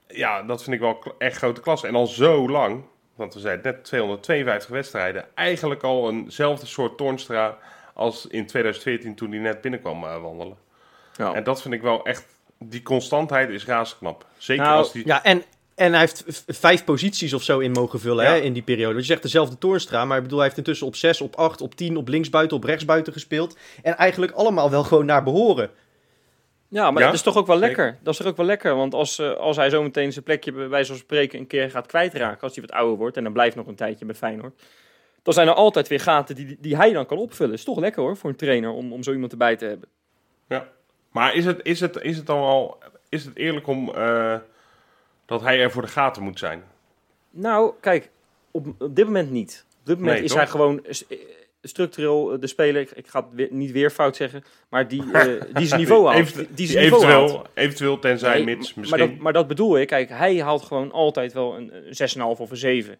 Ja, dat vind ik wel echt grote klasse. En al zo lang... Want we zeiden net 252 wedstrijden. Eigenlijk al eenzelfde soort Toornstra als in 2014 toen hij net binnenkwam eh, wandelen.
Ja.
En dat vind ik wel echt... Die constantheid is razend knap. Zeker
Nou,
als die...
Ja, en, en hij heeft vijf posities of zo in mogen vullen
Ja.
hè, in die periode. Want je zegt dezelfde Toornstra, maar ik bedoel, hij heeft intussen op 6, op 8, op 10, op linksbuiten, op rechtsbuiten gespeeld. En eigenlijk allemaal wel gewoon naar behoren.
Ja, maar
Ja,
dat is toch ook wel
zeker.
lekker. Dat is toch ook wel lekker. Want als, eh, als hij zometeen zijn plekje bij wijze van spreken een keer gaat kwijtraken, als hij wat ouder wordt en dan blijft nog een tijdje bij Feyenoord, dan zijn er altijd weer gaten die, die hij dan kan opvullen. Is toch lekker hoor voor een trainer om, om zo iemand erbij te hebben.
Maar is het, is, het, is het dan wel... Is het eerlijk om... eh, dat hij er voor de gaten moet zijn?
Nou, kijk, op, op dit moment niet. Op dit moment
Nee,
is
toch?
hij gewoon eh, structureel eh, de speler, ik, ik ga het weer- niet weer fout zeggen, maar die, eh, [laughs] die zijn niveau haalt.
Even-
Die, zijn niveau
eventueel, eventueel tenzij
Nee,
mits misschien...
Maar dat, maar dat bedoel ik. Kijk, hij haalt gewoon altijd wel een, een 6,5 of een 7.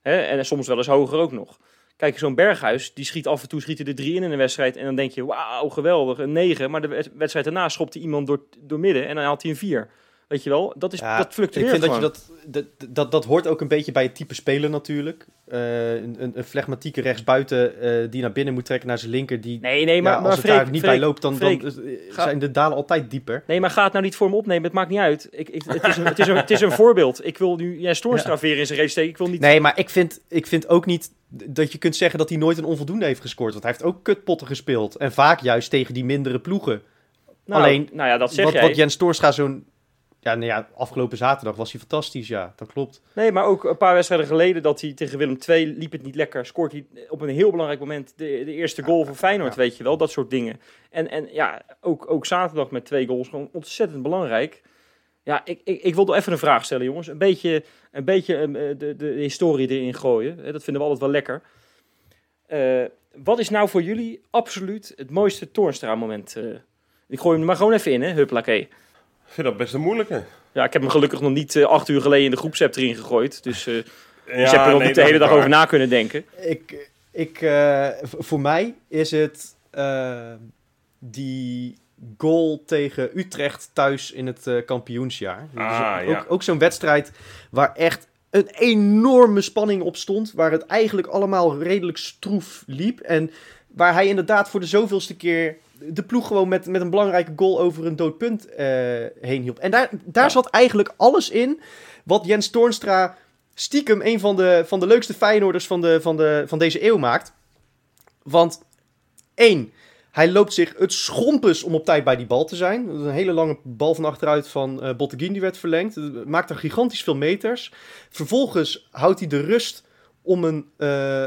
Hè? En soms wel eens hoger ook nog. Kijk, zo'n Berghuis, die schiet af en toe schiet hij er drie in in een wedstrijd. En dan denk je, wauw, geweldig, een 9. Maar de wed- wedstrijd daarna schopt hij iemand door, door midden en dan haalt hij een 4. Weet je wel, dat, is,
Ja,
dat
Ik
fluctueert
vind dat, je dat, dat, dat, dat hoort ook een beetje bij het type speler natuurlijk. Eh, een, een, een flegmatieke rechtsbuiten eh, die naar binnen moet trekken naar zijn linker. Die,
Nee, nee, maar,
ja,
maar
als het
Freek,
daar niet
Freek,
bij loopt, dan, dan
Freek,
eh,
ga-
zijn de dalen altijd dieper.
Nee, maar ga het nou niet voor me opnemen. Het maakt niet uit. Ik, ik, het, is een, het, is een, het is een voorbeeld. Ik wil nu Jens Toornstra weer in zijn race steken. Ik wil niet...
Nee, maar ik vind, ik vind ook niet dat je kunt zeggen dat hij nooit een onvoldoende heeft gescoord. Want hij heeft ook kutpotten gespeeld. En vaak juist tegen die mindere ploegen.
nou,
alleen,
Nou ja, dat zeg
Wat,
jij.
wat Jens Toornstra zo'n... Ja, nou ja, afgelopen zaterdag was hij fantastisch, ja. Dat klopt.
Nee, maar ook een paar wedstrijden geleden dat hij tegen Willem II liep het niet lekker. Scoort hij op een heel belangrijk moment de, de eerste goal voor Feyenoord, weet je wel. Dat soort dingen. En, en ja, ook, ook zaterdag met twee goals. Gewoon ontzettend belangrijk. Ja, ik, ik, ik wil nog even een vraag stellen, jongens. Een beetje, een beetje eh, de, de historie erin gooien. Dat vinden we altijd wel lekker. Eh, wat is nou voor jullie absoluut het mooiste Toornstra-moment? eh? ik gooi hem er maar gewoon even in, hè, huppelakee.
Ik vind dat best een moeilijke.
Ja, ik heb hem gelukkig nog niet eh, acht uur geleden in de groepsapp erin gegooid. Dus eh [laughs]
Ja,
dus je hebt er ook
nee,
niet de hele dag
waar.
over na kunnen denken.
Ik, ik, eh, voor mij is het die goal tegen Utrecht thuis in het kampioensjaar. Dus
Ah,
ook
ja.
ook zo'n wedstrijd waar echt een enorme spanning op stond. Waar het eigenlijk allemaal redelijk stroef liep. En waar hij inderdaad voor de zoveelste keer de ploeg gewoon met, met een belangrijke goal over een dood punt eh, heen hielp. En daar, daar
Ja.
zat eigenlijk alles in wat Jens Toornstra stiekem een van de, van de leukste Feyenoorders van, de, van, de, van deze eeuw maakt. Want één, hij loopt zich het schompens om op tijd bij die bal te zijn. Dat is Een hele lange bal van achteruit van eh Botteguin die werd verlengd. Maakt er gigantisch veel meters. Vervolgens houdt hij de rust om een, eh,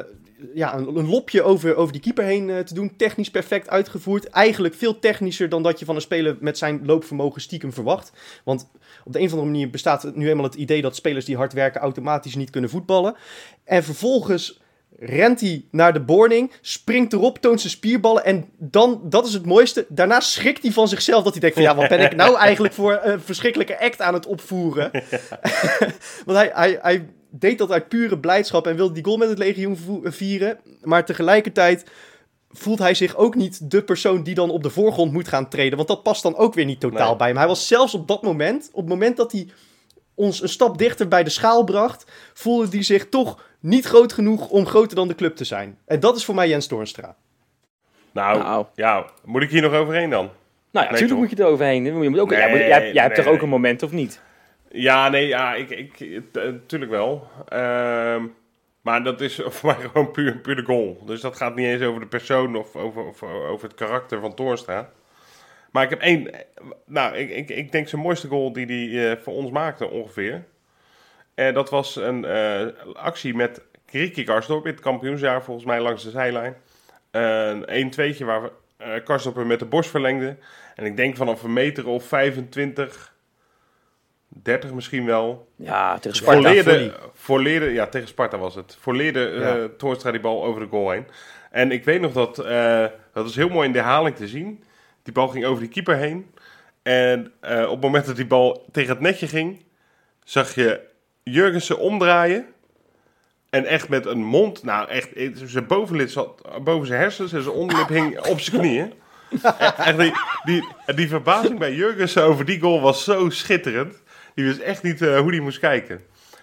ja, een, een lopje over, over die keeper heen eh, te doen. Technisch perfect uitgevoerd. Eigenlijk veel technischer dan dat je van een speler met zijn loopvermogen stiekem verwacht. Want op de een of andere manier bestaat nu eenmaal het idee dat spelers die hard werken automatisch niet kunnen voetballen. En vervolgens rent hij naar de boarding, springt erop, toont zijn spierballen en dan, dat is het mooiste, daarna schrikt hij van zichzelf dat hij denkt van ja, wat ben ik nou eigenlijk voor een verschrikkelijke act aan het opvoeren. [laughs] [laughs] Want hij, hij, hij deed dat uit pure blijdschap en wilde die goal met het legioen vieren, maar tegelijkertijd voelt hij zich ook niet de persoon die dan op de voorgrond moet gaan treden, want dat past dan ook weer niet totaal
Nee.
bij hem. Hij was zelfs op dat moment, op het moment dat hij ons een stap dichter bij de schaal bracht, voelde hij zich toch niet groot genoeg om groter dan de club te zijn. En dat is voor mij Jens Toornstra.
Nou,
Nou.
ja, moet ik hier nog overheen dan?
Nou ja, natuurlijk moet je er overheen. Je moet ook, jij, moet-
Nee,
jij, jij hebt
nee,
toch ook
nee.
een moment, of niet?
Ja, nee, ja, ik, ik, t- eh, natuurlijk wel. Ehm, maar dat is [laughs] voor mij gewoon puur, puur de goal. Dus dat gaat niet eens over de persoon of over, of over het karakter van Toornstra. Maar ik heb één... Nou, ik, ik, ik denk zijn mooiste goal die hij eh, voor ons maakte ongeveer. En dat was een eh, actie met Kriki Karsdorp in het kampioensjaar volgens mij langs de zijlijn. Een 1-2'tje waar eh Karsdorp hem met de borst verlengde. En ik denk vanaf een meter of 25, 30 misschien wel.
Ja, tegen Sparta.
Volleerde, volleerde, ja, tegen Sparta was het. Volleerde eh
Ja.
Toornstra die bal over de goal heen. En ik weet nog dat, eh, dat is heel mooi in de herhaling te zien. Die bal ging over die keeper heen. En eh, op het moment dat die bal tegen het netje ging, zag je Jurgensen omdraaien. En echt met een mond, nou echt, zijn bovenlid zat boven zijn hersens en zijn onderlip hing op zijn knieën. [laughs] echt, echt die, die, die verbazing bij Jurgensen over die goal was zo schitterend. Die wist echt niet eh, hoe die moest kijken.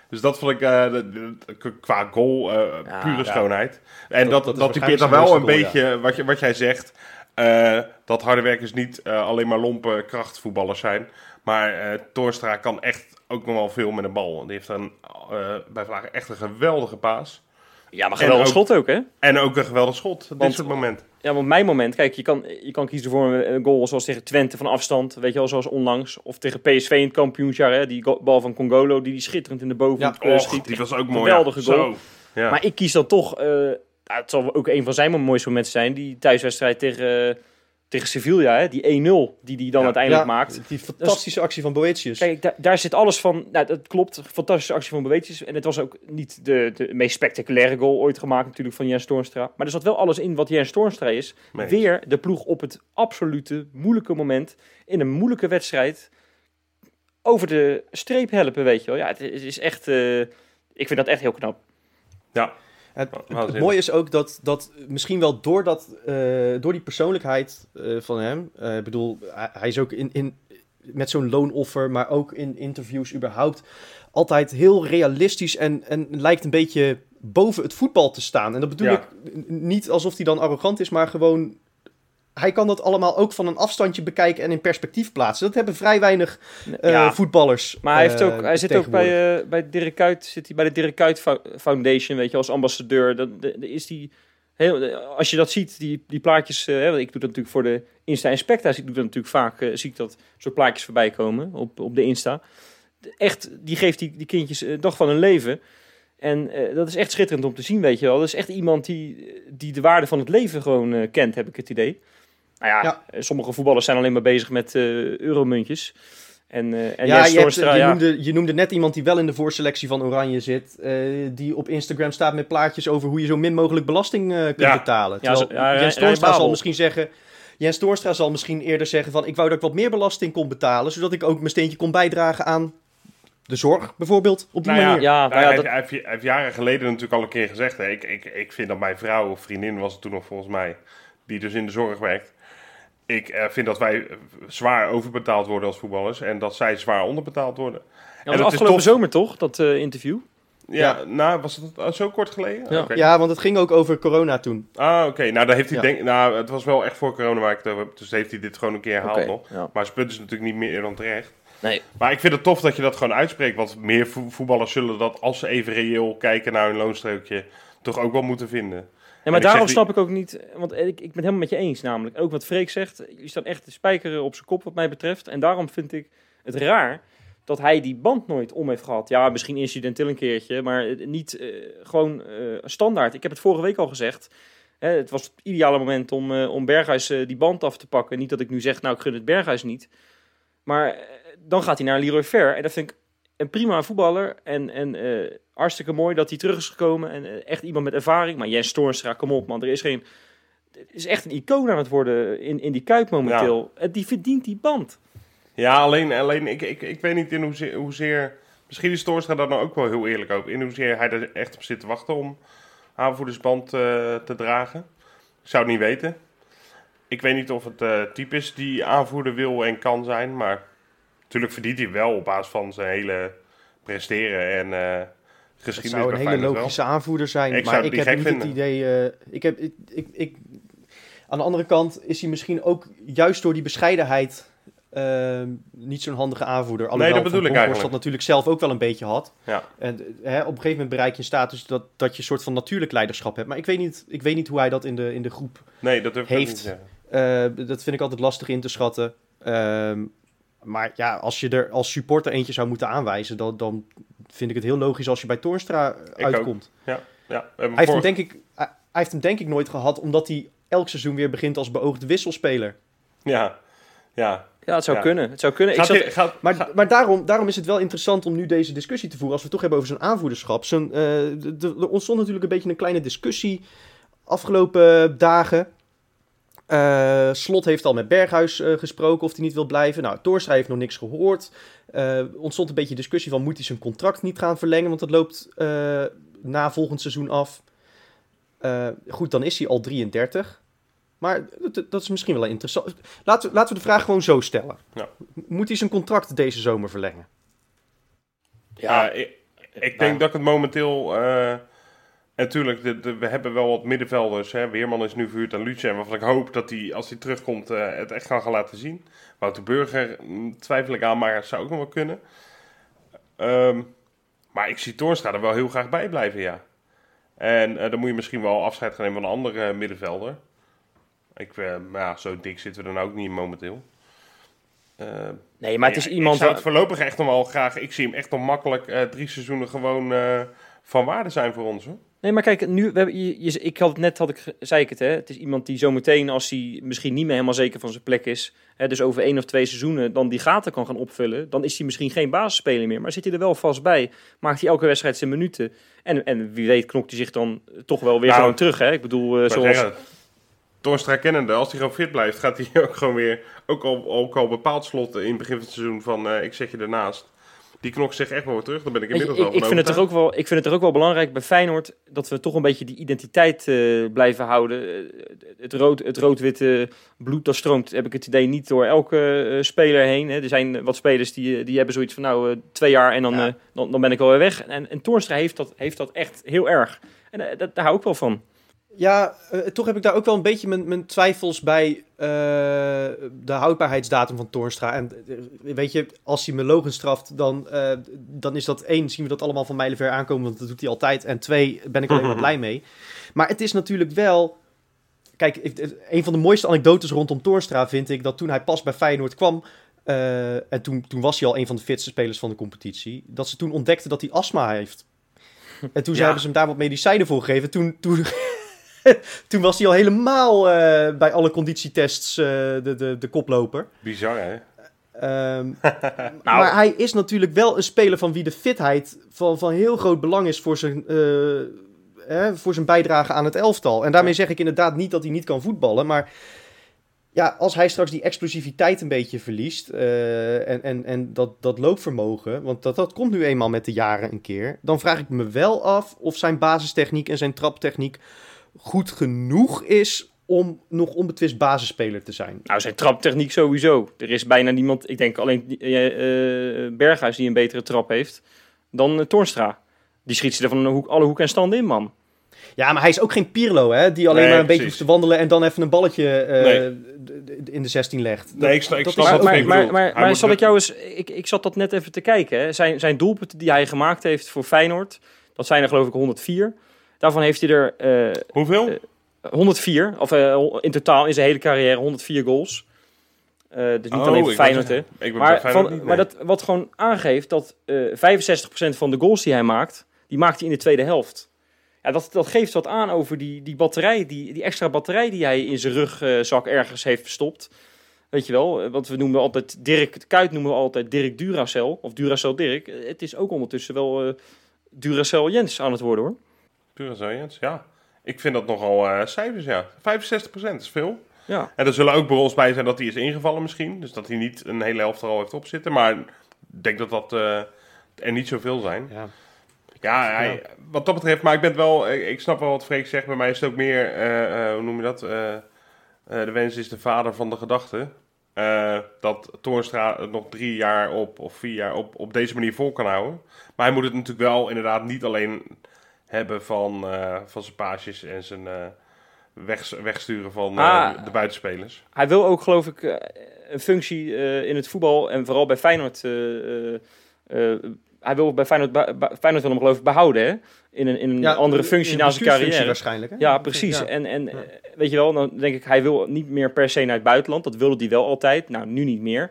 Dus dat vond ik eh, de- de- qua goal eh,
Ja,
pure
ja.
schoonheid. En
Dat-
dat,
dat
typeert dan wel een beetje wat, je, wat jij zegt. eh, dat harde werkers niet eh, alleen maar lompe krachtvoetballers zijn. Maar eh Torstra kan echt ook nog wel veel met een bal. Die heeft een, eh, bij Vlagen echt een geweldige paas.
Ja, maar geweldig
ook-
schot ook, hè?
En ook een geweldig schot. Dit soort moment.
Ja, want mijn moment, kijk, je kan, je kan kiezen voor een goal zoals tegen Twente van afstand, weet je wel, zoals onlangs. Of tegen PSV in het kampioensjaar, hè, die bal van Congolo, die die schitterend in de bovenhoek
Ja,
Och,
schiet.
die was ook mooi.
geweldige
ja.
goal.
Zo. Ja.
Maar ik kies dan toch, eh, het zal ook een van zijn mooiste momenten zijn, die thuiswedstrijd tegen, tegen Sevilla, hè, die 1-0 die die dan
Ja.
uiteindelijk
Ja,
maakt.
Die fantastische actie van Boetius.
Kijk, daar, daar zit alles van. Nou, dat klopt. Fantastische actie van Boetius. En het was ook niet de, de meest spectaculaire goal ooit gemaakt, natuurlijk, van Jens Toornstra. Maar er zat wel alles in wat Jens Toornstra is.
Nee.
Weer de ploeg op het absolute moeilijke moment. In een moeilijke wedstrijd. Over de streep helpen, weet je wel. Ja, het is is echt. eh, ik vind dat echt heel knap.
Ja.
Het, mooie is ook dat, dat misschien wel door, dat, eh, door die persoonlijkheid eh, van hem, eh, ik bedoel, hij, hij is ook in, in, met zo'n loonoffer, maar ook in interviews überhaupt, altijd heel realistisch en, en lijkt een beetje boven het voetbal te staan. En dat bedoel
Ja.
ik niet alsof hij dan arrogant is, maar gewoon, hij kan dat allemaal ook van een afstandje bekijken en in perspectief plaatsen. Dat hebben vrij weinig eh,
Ja.
voetballers.
Maar hij, heeft
eh,
ook, hij zit ook bij, eh, bij Dirk Kuyt, zit hij bij de Dirk Kuyt Fo- Foundation, weet je, als ambassadeur. De- is die heel, als je dat ziet, die, die plaatjes, eh, hè, want ik doe dat natuurlijk voor de Insta Inspecta, ik doe dat natuurlijk vaak, eh, zie ik dat soort plaatjes voorbij komen op, op de Insta. Echt, die geeft die, die kindjes een dag van hun leven. En eh, dat is echt schitterend om te zien, weet je wel. Dat is echt iemand die, die de waarde van het leven gewoon eh, kent, heb ik het idee. Nou ja,
Ja.
eh, sommige voetballers zijn alleen maar bezig met eh, euromuntjes. En, eh en
Ja,
Jens
je, hebt-
Toornstra,
je,
ja.
noemde, je noemde net iemand die wel in de voorselectie van Oranje zit. eh, die op Instagram staat met plaatjes over hoe je zo min mogelijk belasting eh, kunt
Ja.
betalen. Terwijl Jens Toornstra zal misschien zeggen... Jens Toornstra zal misschien eerder zeggen van... ik wou dat ik wat meer belasting kon betalen... zodat ik ook mijn steentje kon bijdragen aan de zorg, bijvoorbeeld. Op die
Nou ja,
manier.
Ja,
Nou,
nou ja,
hij,
dat-
hij heeft, hij heeft jaren geleden natuurlijk al een keer gezegd. Hè, ik, ik, ik vind dat mijn vrouw of vriendin was het toen nog volgens mij, die dus in de zorg werkt. Ik eh, vind dat wij zwaar overbetaald worden als voetballers en dat zij zwaar onderbetaald worden.
Ja,
en is
afgelopen
tof-
zomer toch, dat eh, interview?
Ja, nou was het uh, zo kort geleden?
Ja.
Oké.
Ja, want het ging ook over corona toen.
Ah, oké. Nou, daar heeft hij
Ja.
denk, nou, het was wel echt voor corona waar ik het over heb. Dus heeft hij dit gewoon een keer herhaald nog.
ja.
Maar zijn punt is natuurlijk niet meer dan terecht.
Nee.
Maar ik vind het tof dat je dat gewoon uitspreekt. Want meer vo- voetballers zullen dat als ze even reëel kijken naar hun loonstrookje toch ook wel moeten vinden. En
maar
ik
daarom snap ik ook niet, want ik, ik ben het helemaal met je eens namelijk. Ook wat Freek zegt, jullie staan echt de spijker op zijn kop wat mij betreft. En daarom vind ik het raar dat hij die band nooit om heeft gehad. Ja, misschien incidenteel een keertje, maar niet eh, gewoon eh, standaard. Ik heb het vorige week al gezegd. Hè, het was het ideale moment om, eh, om Berghuis die band af te pakken. Niet dat ik nu zeg, nou ik gun het Berghuis niet. Maar dan gaat hij naar Leroy Fer. En dat vind ik een prima voetballer. En, en eh, hartstikke mooi dat hij terug is gekomen. En eh, echt iemand met ervaring. Maar Jens Toornstra, kom op man. Er is geen... Het is echt een icoon aan het worden in, in die Kuip momenteel. En Die verdient die band.
Ja, alleen, alleen ik, ik, ik weet niet in hoezeer, hoezeer... Misschien is Toornstra daar nou ook wel heel eerlijk over. In hoezeer hij er echt op zit te wachten om aanvoerdersband eh, te dragen. Ik zou het niet weten. Ik weet niet of het type is die aanvoerder wil en kan zijn. Maar natuurlijk verdient hij wel op basis van zijn hele presteren en eh
Het
geschiedenis
zou een hele
wel.
logische aanvoerder zijn.
Ik
maar
het
ik heb niet het idee... eh, ik heb, ik, ik, ik- aan de andere kant is hij misschien ook juist door die bescheidenheid ehm, niet zo'n handige aanvoerder. Alhoewel
dat bedoel ik eigenlijk.
dat natuurlijk zelf ook wel een beetje had.
Ja.
En eh, hè, op een gegeven moment bereik je een status dat, dat je een soort van natuurlijk leiderschap hebt. Maar ik weet niet, ik weet niet hoe hij dat in de, in de groep...
Nee, dat durf ik
Heeft.
niet
eh, dat vind ik altijd lastig in te schatten. Ehm, maar ja, als je er als supporter eentje zou moeten aanwijzen... Dan, dan vind ik het heel logisch als je bij Toornstra uitkomt.
Ja, hebben
Hij heeft, hem denk ik, hij hij heeft hem denk ik nooit gehad... omdat hij elk seizoen weer begint als beoogde wisselspeler.
Ja, ja.
Ja, het zou
Ja.
kunnen. Het zou kunnen. Ik zat,
gaat-
Maar,
gaat-
maar daarom, daarom is het wel interessant om nu deze discussie te voeren. Als we het toch hebben over zijn aanvoederschap. Zijn, eh, er ontstond natuurlijk een beetje een kleine discussie afgelopen dagen. Eh, Slot heeft al met Berghuis eh, gesproken of hij niet wil blijven. Nou, heeft nog niks gehoord. Eh ontstond een beetje discussie van moet hij zijn contract niet gaan verlengen, want dat loopt eh, na volgend seizoen af. Eh, goed, dan is hij al 33. Maar dat, dat is misschien wel interessant. Laten we, laten we de vraag gewoon zo stellen.
Ja.
Moet hij zijn contract deze zomer verlengen?
Ja, ik, ik denk dat ik het momenteel... en natuurlijk, we hebben wel wat middenvelders. Hè. Weerman is nu verhuurd aan Lucien. Waarvan ik hoop dat hij, als hij terugkomt, eh, het echt kan gaan laten zien. Wouter Burger mm, twijfel ik aan, maar het zou ook nog wel kunnen. Ehm, maar ik zie Toornstra er wel heel graag bij blijven, ja. En eh, dan moet je misschien wel afscheid gaan nemen van een andere eh, middenvelder. Ik, maar ja, zo dik zitten we nou ook niet momenteel. Eh,
nee, maar het is
ja,
iemand...
Ik zou het voorlopig echt nog wel graag... Ik zie hem echt nog makkelijk drie seizoenen gewoon van waarde zijn voor ons. Hoor.
Nee, maar kijk, nu, we hebben, je, je- ik had het net, had ik, zei ik het, hè. Het is iemand die zometeen, als hij misschien niet meer helemaal zeker van zijn plek is, hè, dus over één of twee seizoenen, dan die gaten kan gaan opvullen, dan is hij misschien geen basisspeler meer. Maar zit hij er wel vast bij, maakt hij elke wedstrijd zijn minuten. En, en wie weet knokt hij zich dan toch wel weer
Nou,
gewoon terug, hè. Ik bedoel, eh, zoals...
Toornstra kennende, als hij gewoon fit blijft, gaat hij [laughs] ook gewoon weer... Ook al, ook al bepaald slot in het begin van het seizoen van eh, ik zet je ernaast. Die knokt zich echt wel weer terug. Dan ben ik inmiddels
ik,
wel
ik, vind het toch ook wel, ik vind het toch ook wel belangrijk bij Feyenoord dat we toch een beetje die identiteit eh, blijven houden. Eh, het rood- het rood-witte bloed dat stroomt, heb ik het idee, niet door elke eh, speler heen. Hè. Er zijn wat spelers die, die hebben zoiets van nou eh, twee jaar en dan,
Ja.
dan, dan ben ik wel weer weg. En, en Toornstra heeft dat, heeft dat echt heel erg. En dat, daar hou ik wel van.
Ja, eh, toch heb ik daar ook wel een beetje mijn, mijn twijfels bij eh, de houdbaarheidsdatum van Toornstra. En eh, weet je, als hij me logen straft, dan, dan is dat één, zien we dat allemaal van mijlenver aankomen, want dat doet hij altijd. En twee, ben ik alleen maar blij mee. Maar het is natuurlijk wel... Kijk, een van de mooiste anekdotes rondom Toornstra vind ik dat toen hij pas bij Feyenoord kwam... en toen, toen was hij al een van de fitste spelers van de competitie. Dat ze toen ontdekten dat hij astma heeft. En toen
Ja.
hebben ze hem daar wat medicijnen voor gegeven. Toen, toen, [laughs] toen was hij al helemaal eh, bij alle conditietests eh, de, de, de koploper.
Bizar, hè?
Ehm, [laughs] Maar hij is natuurlijk wel een speler van wie de fitheid van, van heel groot belang is voor zijn, eh, hè, voor zijn bijdrage aan het elftal. En daarmee zeg ik inderdaad niet dat hij niet kan voetballen, maar ja, als hij straks die explosiviteit een beetje verliest en, en, en dat, dat loopvermogen, want dat, dat komt nu eenmaal met de jaren een keer, dan vraag ik me wel af of zijn basistechniek en zijn traptechniek goed genoeg is om nog onbetwist basisspeler te zijn.
Nou, zijn traptechniek sowieso. Er is bijna niemand, ik denk alleen eh, Berghuis die een betere trap heeft dan eh, Toornstra. Die schiet ze er van hoek, alle hoeken en standen in, man.
Ja, maar hij is ook geen Pirlo, hè? Die alleen
Nee,
maar een beetje hoeft te wandelen en dan even een balletje eh,
Nee.
in de 16 legt.
Nee, ik snap, ik
dat
snap wat
maar, maar, maar, zal ik jou eens... Ik, ik zat dat net even te kijken. Hè. Zijn, zijn doelpunten die hij gemaakt heeft voor Feyenoord... dat zijn er geloof ik 104. Daarvan heeft hij er eh,
Hoeveel?
eh, 104. Of eh, in totaal in zijn hele carrière 104 goals. Eh, dus niet
Oh,
alleen Feyenoord, hè. Maar, van,
niet,
maar dat, wat gewoon aangeeft dat eh 65% van de goals die hij maakt... die maakt hij in de tweede helft. Ja, dat, dat geeft wat aan over die, die batterij, die, die extra batterij die hij in zijn rugzak ergens heeft verstopt. Weet je wel, eh, want we noemen altijd Dirk, Kuit noemen we altijd Dirk Duracell, of Duracell Dirk. Eh, Het is ook ondertussen wel eh, Duracell Jens aan het worden hoor.
Pure Jens, ja. Ik vind dat nogal eh cijfers, ja. 65% is veel.
Ja,
En er zullen ook bij ons bij zijn dat hij is ingevallen misschien. Dus dat hij niet een hele helft er al heeft opzitten. Maar ik denk dat dat eh, er niet zoveel zijn.
Ja.
Ja, hij- wat dat betreft, maar ik ben wel, ik, ik snap wel wat Freek zegt. Bij mij is het ook meer, eh, hoe noem je dat? De wens is de vader van de gedachte. Dat Toornstra het nog drie jaar op, of vier jaar op, op deze manier vol kan houden. Maar hij moet het natuurlijk wel inderdaad niet alleen hebben van, eh, van zijn paasjes en zijn eh, weg, wegsturen van eh,
Ah.
de buitenspelers.
Hij wil ook, geloof ik, een functie eh, in het voetbal en vooral bij Feyenoord. eh, eh, eh, hij wil bij Feyenoord, Feyenoord wil hem geloof ik behouden, hè? In een, in een
Ja,
andere functie
een
na zijn carrière.
waarschijnlijk. Hè?
Ja, precies.
Ja.
En, en
Ja.
weet je wel, dan denk ik, hij wil niet meer per se naar het buitenland. Dat wilde hij wel altijd. Nou, nu niet meer.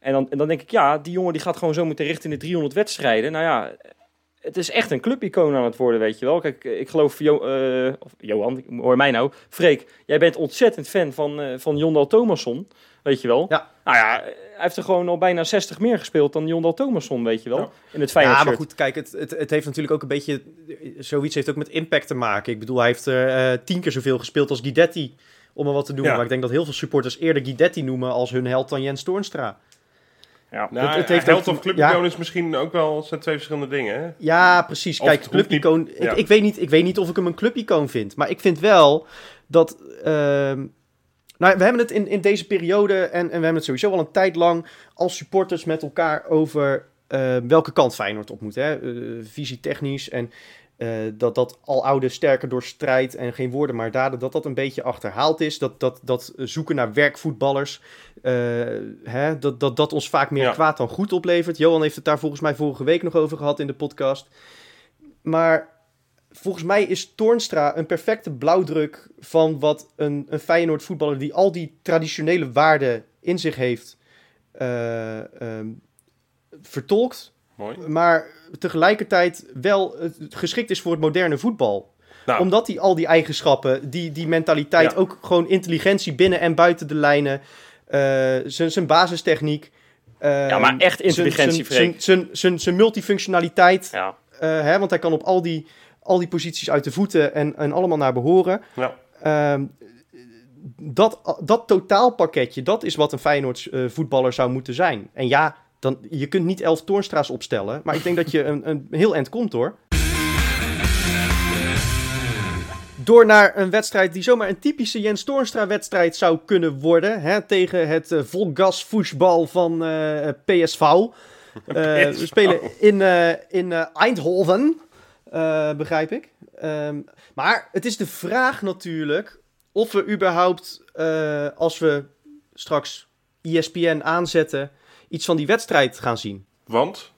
En dan, en dan denk ik, ja, die jongen die gaat gewoon zo meteen richting de 300 wedstrijden. Nou ja, het is echt een clubicoon aan het worden, weet je wel. Kijk, ik geloof, jo eh, of Johan, hoor mij nou. Freek, jij bent ontzettend fan van, eh van Jondal Thomasson, weet je wel.
Ja.
Nou ja, hij heeft er gewoon al bijna 60 meer gespeeld dan Jondal Thomasson, weet je wel.
Ja.
In het Feyenoord
Ja, maar goed, kijk, het, het, het heeft natuurlijk ook een beetje... Zoiets heeft ook met impact te maken. Ik bedoel, hij heeft er eh, tien keer zoveel gespeeld als Guidetti, om er wat te doen.
Ja.
Maar ik denk dat heel veel supporters eerder Guidetti noemen als hun held dan Jens Toornstra.
Ja.
Nou,
het heeft
held of clubicoon
ja.
is misschien ook wel zijn twee verschillende dingen. Hè?
Ja, precies. Kijk,
het niet-
clubicoon...
ja.
Ik, ik, weet niet, ik weet niet of ik hem een clubicoon vind. Maar ik vind wel dat... ehm, nou, we hebben het in, in deze periode... En, en we hebben het sowieso al een tijd lang... als supporters met elkaar over... eh, welke kant Feyenoord op moet. Hè? Eh, visie technisch en... eh, dat dat al oude sterker door strijd en geen woorden maar daden, dat dat een beetje achterhaald is. Dat, dat, dat zoeken naar werkvoetballers, eh, hè, dat, dat dat ons vaak meer
Ja.
kwaad dan goed oplevert. Johan heeft het daar volgens mij vorige week nog over gehad in de podcast. Maar volgens mij is Toornstra een perfecte blauwdruk van wat een, een Feyenoord voetballer die al die traditionele waarden in zich heeft eh, ehm, vertolkt,
Mooi.
maar tegelijkertijd wel geschikt is voor het moderne voetbal.
Nou,
Omdat hij al die eigenschappen, die, die mentaliteit,
Ja.
ook gewoon intelligentie binnen en buiten de lijnen, eh, zijn zijn basistechniek. eh,
Ja, maar echt intelligentie,
zijn- multifunctionaliteit,
Ja.
eh, hè, want hij kan op al die, al die posities uit de voeten en, en allemaal naar behoren.
ja.
Ehm, dat, dat totaalpakketje, dat is wat een Feyenoord voetballer zou moeten zijn. En ja, dan, je kunt niet elf Toornstra's opstellen, maar ik denk dat je een, een heel eind komt hoor. Door naar een wedstrijd die zomaar een typische Jens Toornstra-wedstrijd zou kunnen worden. Hè, tegen het eh, volgas voetbal van eh, PSV. Eh, we spelen in, in Eindhoven, begrijp ik. Ehm, maar het is de vraag natuurlijk of we überhaupt, als we straks ESPN aanzetten, iets van die wedstrijd gaan zien.
Want?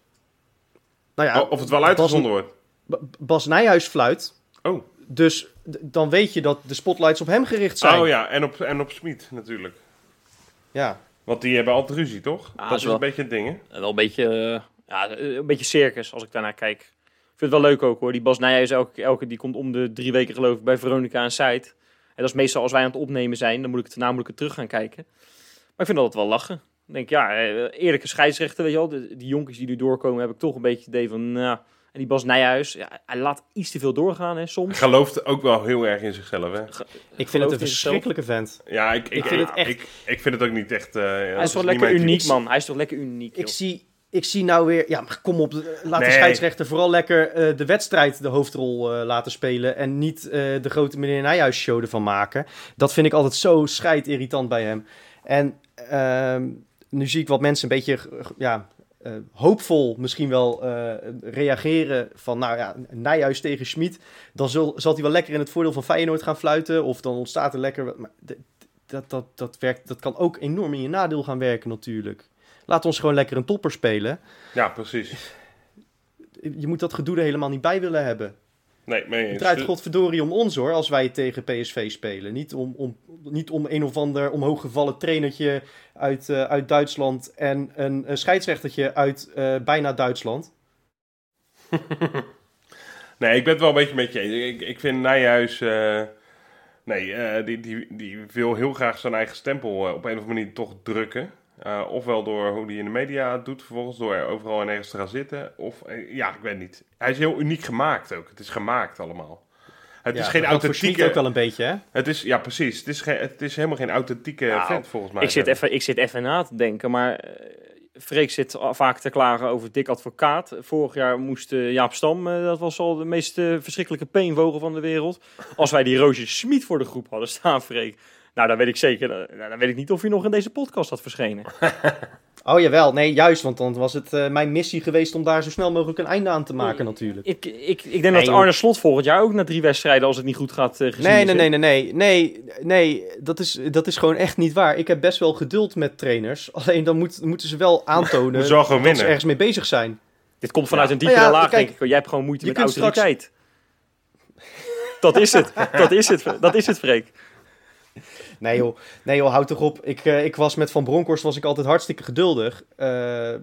Nou ja,
of het wel uitgezonden wordt.
Ba- Bas Nijhuis fluit.
Oh.
Dus dan weet je dat de spotlights op hem gericht zijn.
Oh ja, en op, en op Smit natuurlijk.
Ja.
Want die hebben altijd ruzie, toch?
Ah,
dat is
zo.
een beetje het ding, hè?
En Wel een beetje, eh, ja, een beetje circus als ik daarnaar kijk. Ik vind het wel leuk ook hoor. Die Bas Nijhuis, elke, elke, die komt om de drie weken geloof ik bij Veronica aan site. En dat is meestal als wij aan het opnemen zijn, dan moet ik het daarna moet ik het terug gaan kijken. Maar ik vind dat wel lachen. Ik denk, ja, eh, eerlijke scheidsrechten, weet je wel. De, die jonkies die nu doorkomen, heb ik toch een beetje het idee van, nou... En die Bas Nijhuis, ja, hij laat iets te veel doorgaan hè,
Hij
soms.
gelooft ook wel heel erg in zichzelf, hè?
Ik vind het een verschrikkelijke vent.
Ja, ik, ik,
vind het echt-
Ik, ik vind het ook niet echt... eh, ja,
Hij is toch lekker uniek, man. Hij is toch lekker uniek, joh.
Ik zie, ik zie nou weer... Ja, maar kom op. Laat de scheidsrechter vooral lekker eh, de wedstrijd de hoofdrol eh, laten spelen. En niet eh, de grote meneer Nijhuis show ervan maken. Dat vind ik altijd zo scheidirritant bij hem. En ehm, nu zie ik wat mensen een beetje... Ja, eh, hoopvol misschien wel eh, reageren van... Nou ja, Nijhuis tegen Schmid. Dan zul, zal hij wel lekker in het voordeel van Feyenoord gaan fluiten. Of dan ontstaat er lekker... Maar dat, dat, dat, werkt, dat kan ook enorm in je nadeel gaan werken natuurlijk. Laat ons gewoon lekker een topper spelen.
Ja, precies.
Je moet dat gedoe er helemaal niet bij willen hebben.
Nee, mee
Het draait godverdorie om ons hoor, als wij tegen PSV spelen. Niet om, om, niet om een of ander omhooggevallen trainertje uit, eh, uit Duitsland en een, een scheidsrechtertje uit eh, bijna Duitsland. [laughs]
Nee, ik ben het wel een beetje met je eens. Ik, ik vind Nijhuis... eh, nee, die, die, die wil heel graag zijn eigen stempel op een of andere manier toch drukken. Eh, ofwel door hoe hij in de media het doet, vervolgens door overal en ergens te gaan zitten. Of, eh, ja, ik weet niet. Hij is heel uniek gemaakt ook. Het is gemaakt allemaal. Het
Ja,
is geen authentieke...
ook wel een beetje hè.
Het is, ja, precies. Het is, geen, het is helemaal geen authentieke
Nou,
vent, volgens mij.
Ik zit, even, ik zit even na te denken, maar eh, Freek zit vaak te klagen over dik advocaat. Vorig jaar moest Jaap Stam, eh, dat was al de meest verschrikkelijke peenvogel van de wereld. Als wij die Roosje Smit voor de groep hadden staan, Freek. Nou, dan weet ik zeker, eh, nou, dan weet ik niet of hij nog in deze podcast had verschenen. [laughs]
Oh jawel, nee, juist, want dan was het eh, mijn missie geweest om daar zo snel mogelijk een einde aan te maken natuurlijk.
Ik, ik, ik denk
Nee,
dat. Arne Slot volgend jaar ook na drie wedstrijden, als het niet goed gaat, eh, gezien
Nee,
is,
nee, nee, nee, nee, nee, nee, dat is, dat is gewoon echt niet waar. Ik heb best wel geduld met trainers, [laughs] alleen dan moet, moeten ze wel aantonen [laughs]
ze
dat ze ergens mee bezig zijn.
Dit komt vanuit
Ja.
een diepere
Nou ja,
laag,
kijk,
denk ik. Jij hebt gewoon moeite
je
met
straks-
autoriteit. Dat is het. Dat is het. Dat is het, Freek.
Nee joh, nee joh, houd toch op. Ik, eh, ik was met Van Bronckhorst was ik altijd hartstikke geduldig. Eh,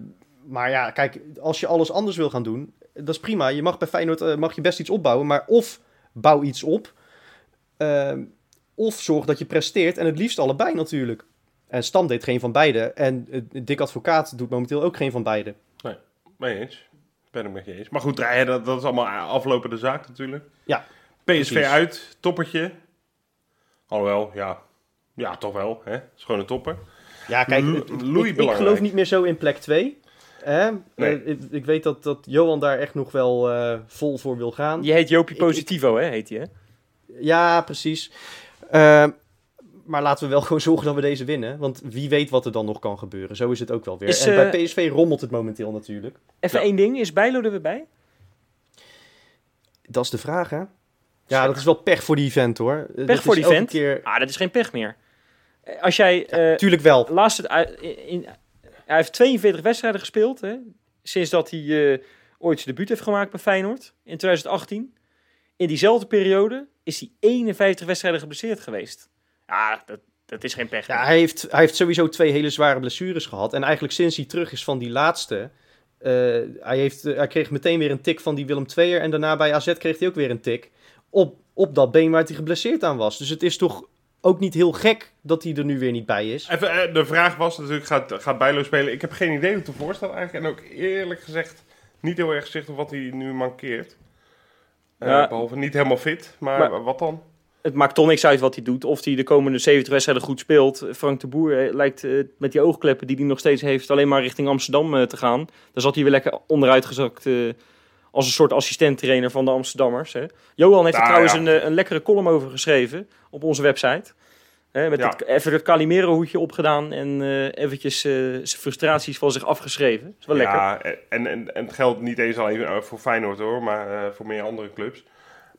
maar ja, kijk, als je alles anders wil gaan doen, dat is prima. Je mag bij Feyenoord eh, mag je best iets opbouwen, maar of bouw iets op, of zorg dat je presteert. En het liefst allebei natuurlijk. En Stam deed geen van beide. En Dick Advocaat doet momenteel ook geen van beide.
Mee eens. Ben ik met je eens. Maar goed, dat, dat is allemaal aflopende zaak natuurlijk.
Ja,
PSV
precies.
uit, toppertje. Alhoewel, ja. Ja, toch wel. Hè? Is gewoon een topper.
Ja, kijk, het- ik- ik, geloof niet meer zo in plek 2. Hè?
Nee.
Eh, ik, ik weet dat, dat Johan daar echt nog wel eh, vol voor wil gaan.
Je heet Jopie
Ik-
Positivo, hè? Heet hij, hè?
Ja, precies. Eh, maar laten we wel [laughs] gewoon zorgen dat we deze winnen. Want wie weet wat er dan nog kan gebeuren. Zo is het ook wel weer.
Is,
en
eh,
bij PSV rommelt het momenteel natuurlijk.
Even
Ja.
één ding. Is Bijlo er weer bij?
Dat is de vraag, hè? Ja, dat is wel pech voor die vent, hoor.
Pech voor die vent?
Keer...
Ah, dat is geen pech meer. Eh, Als jij... eh
Tuurlijk wel.
laatst het, uit- in, hij heeft 42 wedstrijden gespeeld, hè? Sinds dat hij eh, ooit zijn debuut heeft gemaakt bij Feyenoord in 2018. In diezelfde periode is hij 51 wedstrijden geblesseerd geweest. Ja, dat, dat is geen pech.
Ja, hij heeft, hij heeft sowieso twee hele zware blessures gehad. En eigenlijk sinds hij terug is van die laatste... hij, heeft, hij kreeg meteen weer een tik van die Willem II'er. En daarna bij AZ kreeg hij ook weer een tik. Op, op dat been waar hij geblesseerd aan was. Dus het is toch ook niet heel gek dat hij er nu weer niet bij is.
Even, eh, de vraag was natuurlijk, gaat, gaat Bijlo spelen? Ik heb geen idee hoe het ervoor staat eigenlijk. En ook eerlijk gezegd niet heel erg zicht op wat hij nu mankeert. Eh,
Ja.
Behalve niet helemaal fit, maar,
Maar-
wat dan?
Het maakt toch niks uit wat hij doet. Of hij de komende 70 wedstrijden goed speelt. Frank de Boer eh, lijkt met die oogkleppen die hij nog steeds heeft... alleen maar richting Amsterdam te gaan. Daar zat hij weer lekker onderuit gezakt... als een soort assistent-trainer van de Amsterdammers. Hè. Johan heeft er
Nou,
trouwens
ja.
een, eh, een lekkere column over geschreven op onze website. Hè, met
Ja.
het, even het Calimero-hoedje opgedaan en eh, eventjes eh, zijn frustraties van zich afgeschreven. Dat is wel lekker.
Ja, en, en, en het geldt niet eens alleen voor Feyenoord hoor, maar voor meer andere clubs.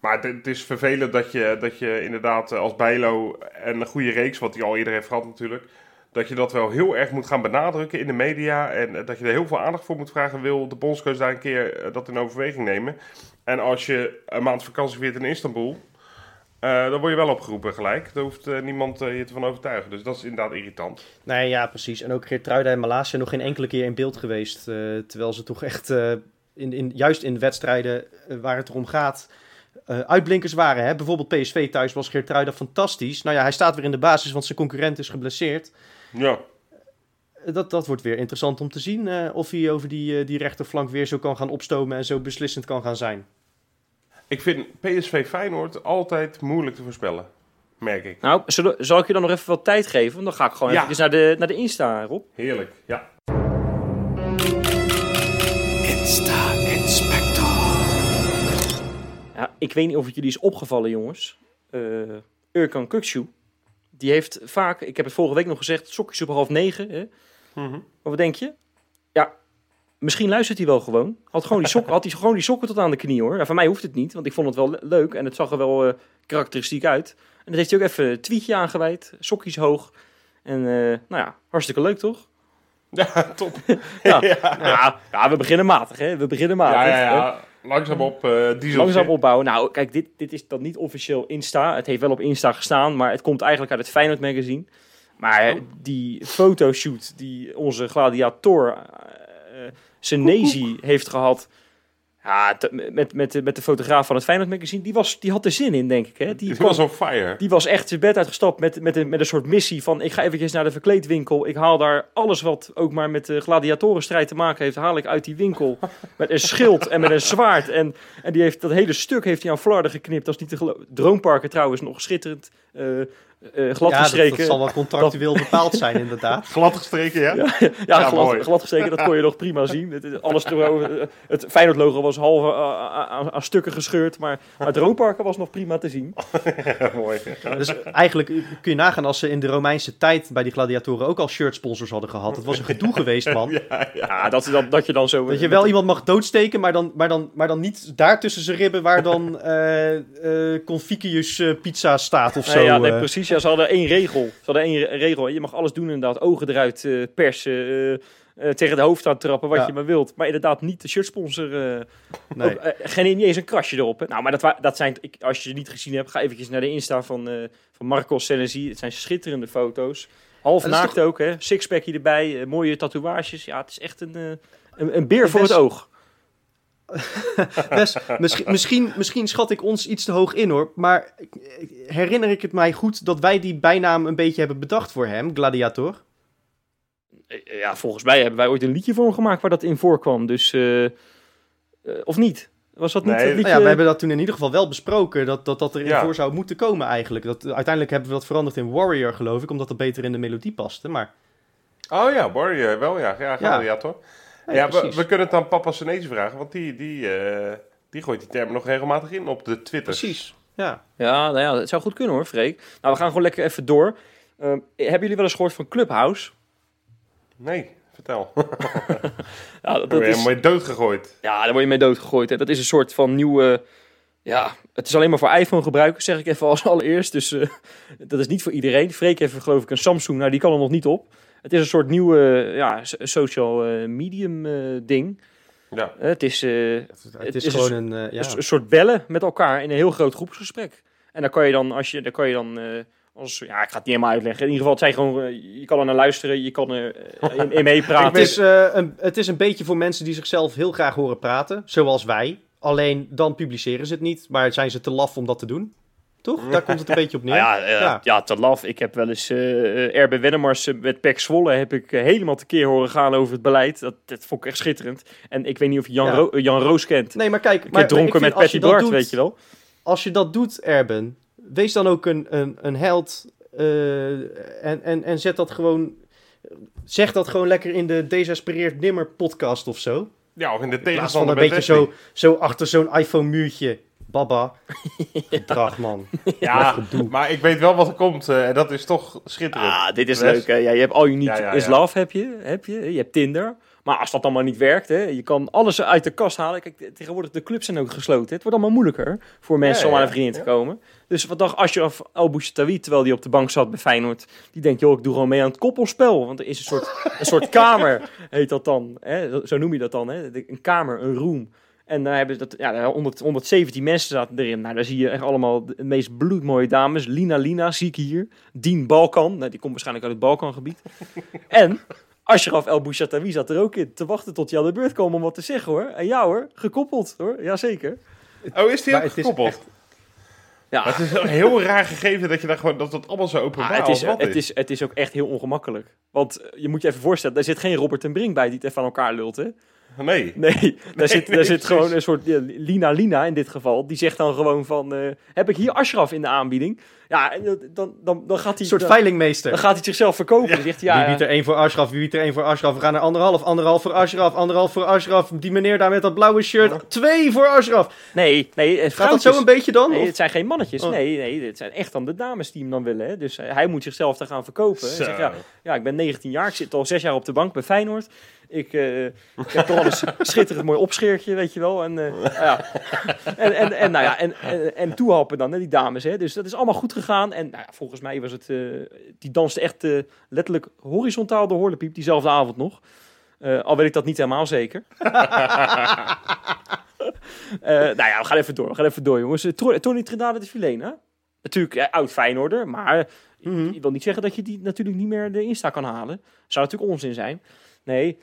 Maar het, het is vervelend dat je, dat je inderdaad als Bijlo en een goede reeks, wat hij al eerder heeft gehad natuurlijk, dat je dat wel heel erg moet gaan benadrukken in de media en eh, dat je er heel veel aandacht voor moet vragen. Wil de bondscoach daar een keer eh, dat in overweging nemen? En als je een maand vakantie viert in Istanbul, eh, dan word je wel opgeroepen gelijk. Daar hoeft niemand je te van overtuigen. Dus dat is inderdaad irritant.
Nee, ja, precies. En ook Geertruida en zijn nog geen enkele keer in beeld geweest. terwijl ze toch echt, in, in, juist in wedstrijden waar het erom gaat, uitblinkers waren. Hè? Bijvoorbeeld PSV thuis was Geertruida fantastisch. Nou ja, hij staat weer in de basis, want zijn concurrent is geblesseerd.
Ja,
Dat, dat wordt weer interessant om te zien eh, of hij over die, eh, die rechterflank weer zo kan gaan opstomen en zo beslissend kan gaan zijn.
ik vind PSV Feyenoord altijd moeilijk te voorspellen. Merk ik.
Nou, zal ik je dan nog even wat tijd geven? Want dan ga ik gewoon
Ja.
even naar de, naar de Insta, Rob.
Heerlijk, ja.
Ja, ik weet niet of het jullie is opgevallen, jongens. Eh Urkan Kukcu, die heeft vaak, ik heb het vorige week nog gezegd, sokjes op half negen. Hè?
Mhm.
Maar wat denk je? Ja, misschien luistert hij wel gewoon. Had, gewoon die sokken, [laughs] had hij gewoon die sokken tot aan de knie hoor. En voor mij hoeft het niet, want ik vond het wel le- leuk en het zag er wel eh, karakteristiek uit. En dat heeft hij ook even een tweetje aangeweid, sokjes hoog. En eh, nou ja, hartstikke leuk toch?
Ja, [laughs] top. [laughs]
Ja, ja. ja, we beginnen matig hè, we beginnen matig.
Ja, ja, ja. Langzaam op, eh diesel.
Langzaam opbouwen. Nou, kijk, dit, dit is dan niet officieel Insta. Het heeft wel op Insta gestaan, maar het komt eigenlijk uit het Feyenoord magazine. Maar
Oh.
die fotoshoot die onze gladiator uh, Senezi heeft gehad... Ja, met, met, de- met de fotograaf van het Feyenoord magazine, die, was, die had er zin in, denk ik. Hè? Die, [laughs]
Die
kwam-
was on fire.
die was echt zijn bed uitgestapt met, met, een, met een soort missie van... ik ga eventjes naar de verkleedwinkel. Ik haal daar alles wat ook maar met de gladiatorenstrijd te maken heeft... haal ik uit die winkel [laughs] met een schild en met een zwaard. En, en die heeft, dat hele stuk heeft hij aan flarden geknipt. Dat is niet te geloven. Droomparken trouwens nog schitterend. Eh, eh
Ja, dat,
gladgestreken.
dat zal wel contractueel [laughs] bepaald zijn, inderdaad. [laughs]
Gladgestreken, ja?
Ja,
Ja,
glad,
mooi.
gladgestreken, dat kon je nog prima zien. Het, alles eh, het Feyenoord-logo was half eh, aan, stukken gescheurd, maar, maar het Roomparken was nog prima te zien.
Ja, [laughs] mooi.
Dus eigenlijk kun je nagaan als ze in de Romeinse tijd bij die gladiatoren ook al shirtsponsors hadden gehad. Het was een gedoe geweest, man.
Ja, ja.
Ja, dat, dat, dat je dan zo...
Dat je wel iemand mag doodsteken, maar dan, maar dan, maar dan niet daar tussen zijn ribben waar dan eh eh Conficius eh, pizza staat of zo.
Nee, ja, nee, precies. Ja, ze hadden één regel. Ze hadden één re- regel. Je mag alles doen inderdaad. Ogen eruit eh, persen. eh, eh, tegen de hoofd aan trappen, wat
Ja.
je maar wilt. Maar inderdaad niet de shirtsponsor.
Nee.
ook, geen, niet eens een krasje erop. Hè. Nou, maar dat, dat zijn... Ik, als je het niet gezien hebt, ga eventjes naar de Insta van, van Marcos Senesi. Het zijn schitterende foto's. Half naakt ook, hè. Sixpackje erbij. mooie tatoeages. Ja, het is echt een, een, een beer voor het oog. [laughs]
Best, misschien, misschien, misschien schat ik ons iets te hoog in hoor. Maar herinner ik het mij goed dat wij die bijnaam een beetje hebben bedacht voor hem, Gladiator?
Ja, volgens mij hebben wij ooit een liedje voor hem gemaakt waar dat in voorkwam. Dus, eh, eh, of niet? Was dat niet
Nee,
het
Nou
liedje?
ja, we hebben dat toen in ieder geval wel besproken, dat dat, dat erin
Ja.
voor zou moeten komen eigenlijk. Dat, uiteindelijk hebben we dat veranderd in Warrior geloof ik, omdat dat beter in de melodie paste. Maar
Oh ja, Warrior, wel ja. Ja, gladiator. Ja,
ja,
we, kunnen het aan papa Senezi vragen, want die, die, eh, die gooit die term nog regelmatig in op de Twitter.
Precies, ja.
Ja, nou ja, het zou goed kunnen hoor, Freek. Nou, we gaan gewoon lekker even door. Eh, hebben jullie wel eens gehoord van Clubhouse?
Nee, vertel. [laughs]
Ja, dat,
Dat
dat
ben je
is,
helemaal doodgegooid.
ja, daar word je mee doodgegooid. Hè. Dat is een soort van nieuwe... Ja, het is alleen maar voor iPhone gebruikers, zeg ik even als allereerst. Dus eh, [laughs] dat is niet voor iedereen. Freek heeft geloof ik een Samsung, nou die kan er nog niet op. Het is een soort nieuwe ja, so- social eh, medium eh, ding.
Ja.
Eh, het is... eh,
Het,
Het
is
is
gewoon een, eh, ja.
Een, een soort bellen met elkaar in een heel groot groepsgesprek. En dan kan je dan, als je, dan kan je dan, eh, als, ja, ik ga het niet helemaal uitleggen. In ieder geval, het zijn gewoon, je kan er naar luisteren, je kan er in, in [laughs] meepraten.
Het is, eh, een, het is een beetje voor mensen die zichzelf heel graag horen praten, zoals wij. Alleen dan publiceren ze het niet, maar zijn ze te laf om dat te doen. Toch? Daar komt het een [laughs] beetje op neer.
Nou ja, eh,
Ja.
ja. te laf. Ik heb wel eens eh RB Wennemars eh, met Pek Zwolle heb ik eh, helemaal tekeer horen gaan over het beleid. Dat, dat vond ik echt schitterend. En ik weet niet of je Jan,
Ja.
Ro- eh, Jan Roos kent.
Nee, maar kijk, maar,
keer
maar ik
dronken
vind
met Patty Bart,
doet-
weet je wel.
Als je dat doet, Erben, wees dan ook een, een, een held eh, en, en, en zet dat gewoon... Zeg dat gewoon lekker in de Desespereerd Nimmer podcast of zo.
Ja, of in de
In plaats van
tegenstander
een beetje zo, zo achter zo'n iPhone-muurtje. Baba. [laughs] Gedrag, man.
Ja, maar ik weet wel wat er komt eh, en dat is toch schitterend.
Ah, dit is leuk. Hè? Ja, je hebt All You Need
Ja, ja,
Is. Love, heb je, heb je. Je hebt Tinder. Maar als dat allemaal niet werkt, hè, je kan alles uit de kast halen. Kijk, tegenwoordig de clubs zijn ook gesloten. Het wordt allemaal moeilijker voor mensen
Ja,
om aan een vriendin te komen. Dus wat dacht Ashraf El Bouchatoui, terwijl hij op de bank zat bij Feyenoord, die denkt, joh, ik doe gewoon mee aan het koppelspel. Want er is een soort, een soort [laughs] kamer, heet dat dan. Hè? Zo noem je dat dan, hè? Een kamer, een room. En daar hebben ze dat, ja, daar 100, 117 mensen zaten erin. Nou, daar zie je echt allemaal de meest bloedmooie dames. Lina Lina zie ik hier. Dien Balkan. Nou, die komt waarschijnlijk uit het Balkangebied. [laughs] en Ashraf El Bouchatoui zat er ook in. Te wachten tot hij aan de beurt kwam om wat te zeggen hoor. En ja hoor, gekoppeld hoor. Jazeker.
Oh, is die
Maar
ook
het is
gekoppeld?
Ja,
Maar het is een heel raar gegeven dat je daar gewoon dat het allemaal zo openbaar
Ah, het, is,
wat
het, is, het is ook echt heel ongemakkelijk. Want eh, je moet je even voorstellen, daar zit geen Robert en Brink bij die het even aan elkaar lult. Hè?
Nee. [laughs]
Nee, daar zit,
nee,
daar zit gewoon een soort ja, Lina Lina in dit geval. Die zegt dan gewoon van, eh, heb ik hier Ashraf in de aanbieding? Ja, en dan, dan, dan gaat hij...
Een soort
dan,
veilingmeester.
dan gaat hij zichzelf verkopen. Zegt hij, ja,
wie biedt er één voor Ashraf? Wie biedt er één voor Ashraf? We gaan naar anderhalf. Anderhalf voor Ashraf. Anderhalf voor Ashraf. Die meneer daar met dat blauwe shirt. Twee voor Ashraf.
nee, nee, het
Gaat dat zo een beetje dan?
Nee,
Of-
het zijn geen mannetjes.
Oh.
Nee, nee, het zijn echt dan de dames die hem dan willen. Hè? Dus eh, hij moet zichzelf daar gaan verkopen. Hij zegt, ja, ja, ik ben 19 jaar, ik zit al zes jaar op de bank bij Feyenoord. Ik, eh, ik heb toch wel een schitterend mooi opscheertje, weet je wel. En, eh, ja. en, en, en, nou ja, en, en, en toehappen dan, hè, die dames. Hè. Dus dat is allemaal goed gegaan. En nou ja, volgens mij was het... eh, die danste echt eh, letterlijk horizontaal de horlepiep, diezelfde avond nog. Eh, al weet ik dat niet helemaal zeker. [laughs] Nou ja, we gaan even door. We gaan even door, jongens. Tony Trinidad de Filena. Natuurlijk eh, oud Feyenoorder, maar
Mhm.
ik wil niet zeggen dat je die natuurlijk niet meer de Insta kan halen. Zou natuurlijk onzin zijn. Nee,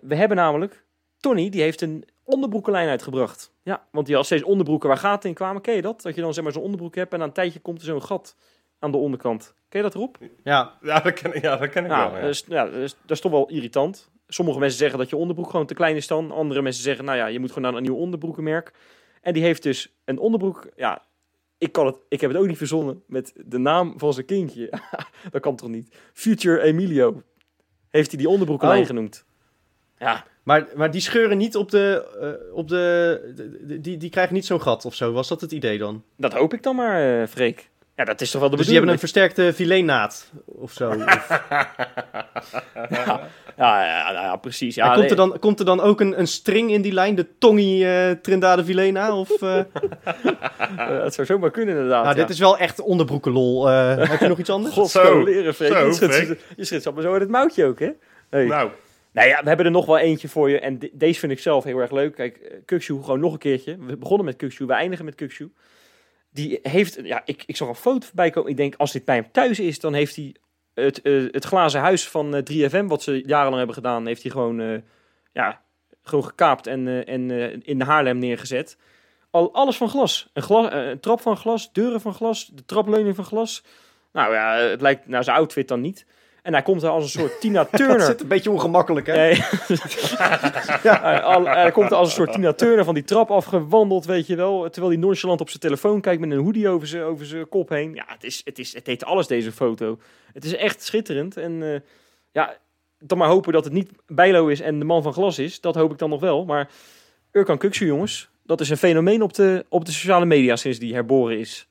we hebben namelijk... Tony, die heeft een onderbroekenlijn uitgebracht. Ja, want die had steeds onderbroeken waar gaten in kwamen. Ken je dat? Dat je dan zeg maar zo'n onderbroek hebt en na een tijdje komt er zo'n gat aan de onderkant. Ken je dat erop?
Ja,
Ja, dat ken, ja, dat ken ik
Nou,
wel.
dat, is, ja, dat, is, dat is toch wel irritant. Sommige mensen zeggen dat je onderbroek gewoon te klein is dan. Andere mensen zeggen, nou ja, je moet gewoon naar een nieuw onderbroekenmerk. En die heeft dus een onderbroek, ja, ik, kan het, ik heb het ook niet verzonnen met de naam van zijn kindje. [laughs] dat kan toch niet? Future Emilio. Heeft hij die onderbroekenlijn
Oh.
genoemd. Ja,
Maar, maar die scheuren niet op de... eh, op de, de- de- die, die krijgen niet zo'n gat of zo. Was dat het idee dan?
dat hoop ik dan maar, eh Freek. Ja, dat is toch wel de
Dus die hebben
bedoeling.
een versterkte fileennaad of zo. [laughs] Of-
ja, ja, ja, nou ja, precies. Ja,
komt, er dan, komt er dan ook een, een string in die lijn? De Tongi eh Trindade Vilena? Of, [laughs] eh
dat zou zomaar kunnen inderdaad.
nou,
ja.
dit is wel echt onderbroekenlol. Eh heb je nog iets anders? [laughs]
God,
Zo,
zo leren, Freek.
zo,
je schudt,
Freek.
je maar zo uit het mouwtje ook, hè? Hey.
Nou,
Nou ja, we hebben er nog wel eentje voor je. En de- deze vind ik zelf heel erg leuk. Kijk, eh, Kukshoe, gewoon nog een keertje. We begonnen met Kukshoe, we eindigen met Kukshoe. Die heeft, ja, ik, ik zag een foto voorbij komen. Ik denk, als dit bij hem thuis is, dan heeft hij het, eh, het glazen huis van eh, 3FM, wat ze jarenlang hebben gedaan, heeft hij gewoon, ja, gewoon gekaapt en, en in de Haarlem neergezet. Al, alles van glas. Een, trap van glas, deuren van glas, de trapleuning van glas. Nou ja, het lijkt naar zijn outfit dan niet. En hij komt er als een soort [laughs] Tina Turner.
zit een beetje ongemakkelijk, hè?
Nee. [laughs] Al- hij komt er als een soort Tina Turner van die trap afgewandeld, weet je wel. Terwijl hij nonchalant op zijn telefoon kijkt met een hoodie over zijn, over zijn kop heen. Ja, het, is, het, is, het heet alles, deze foto. Het is echt schitterend. En eh, ja, dan maar hopen dat het niet Bijlo is en de man van glas is. Dat hoop ik dan nog wel. Maar Urkan Kuksu, jongens, dat is een fenomeen op de, op de sociale media sinds die herboren is.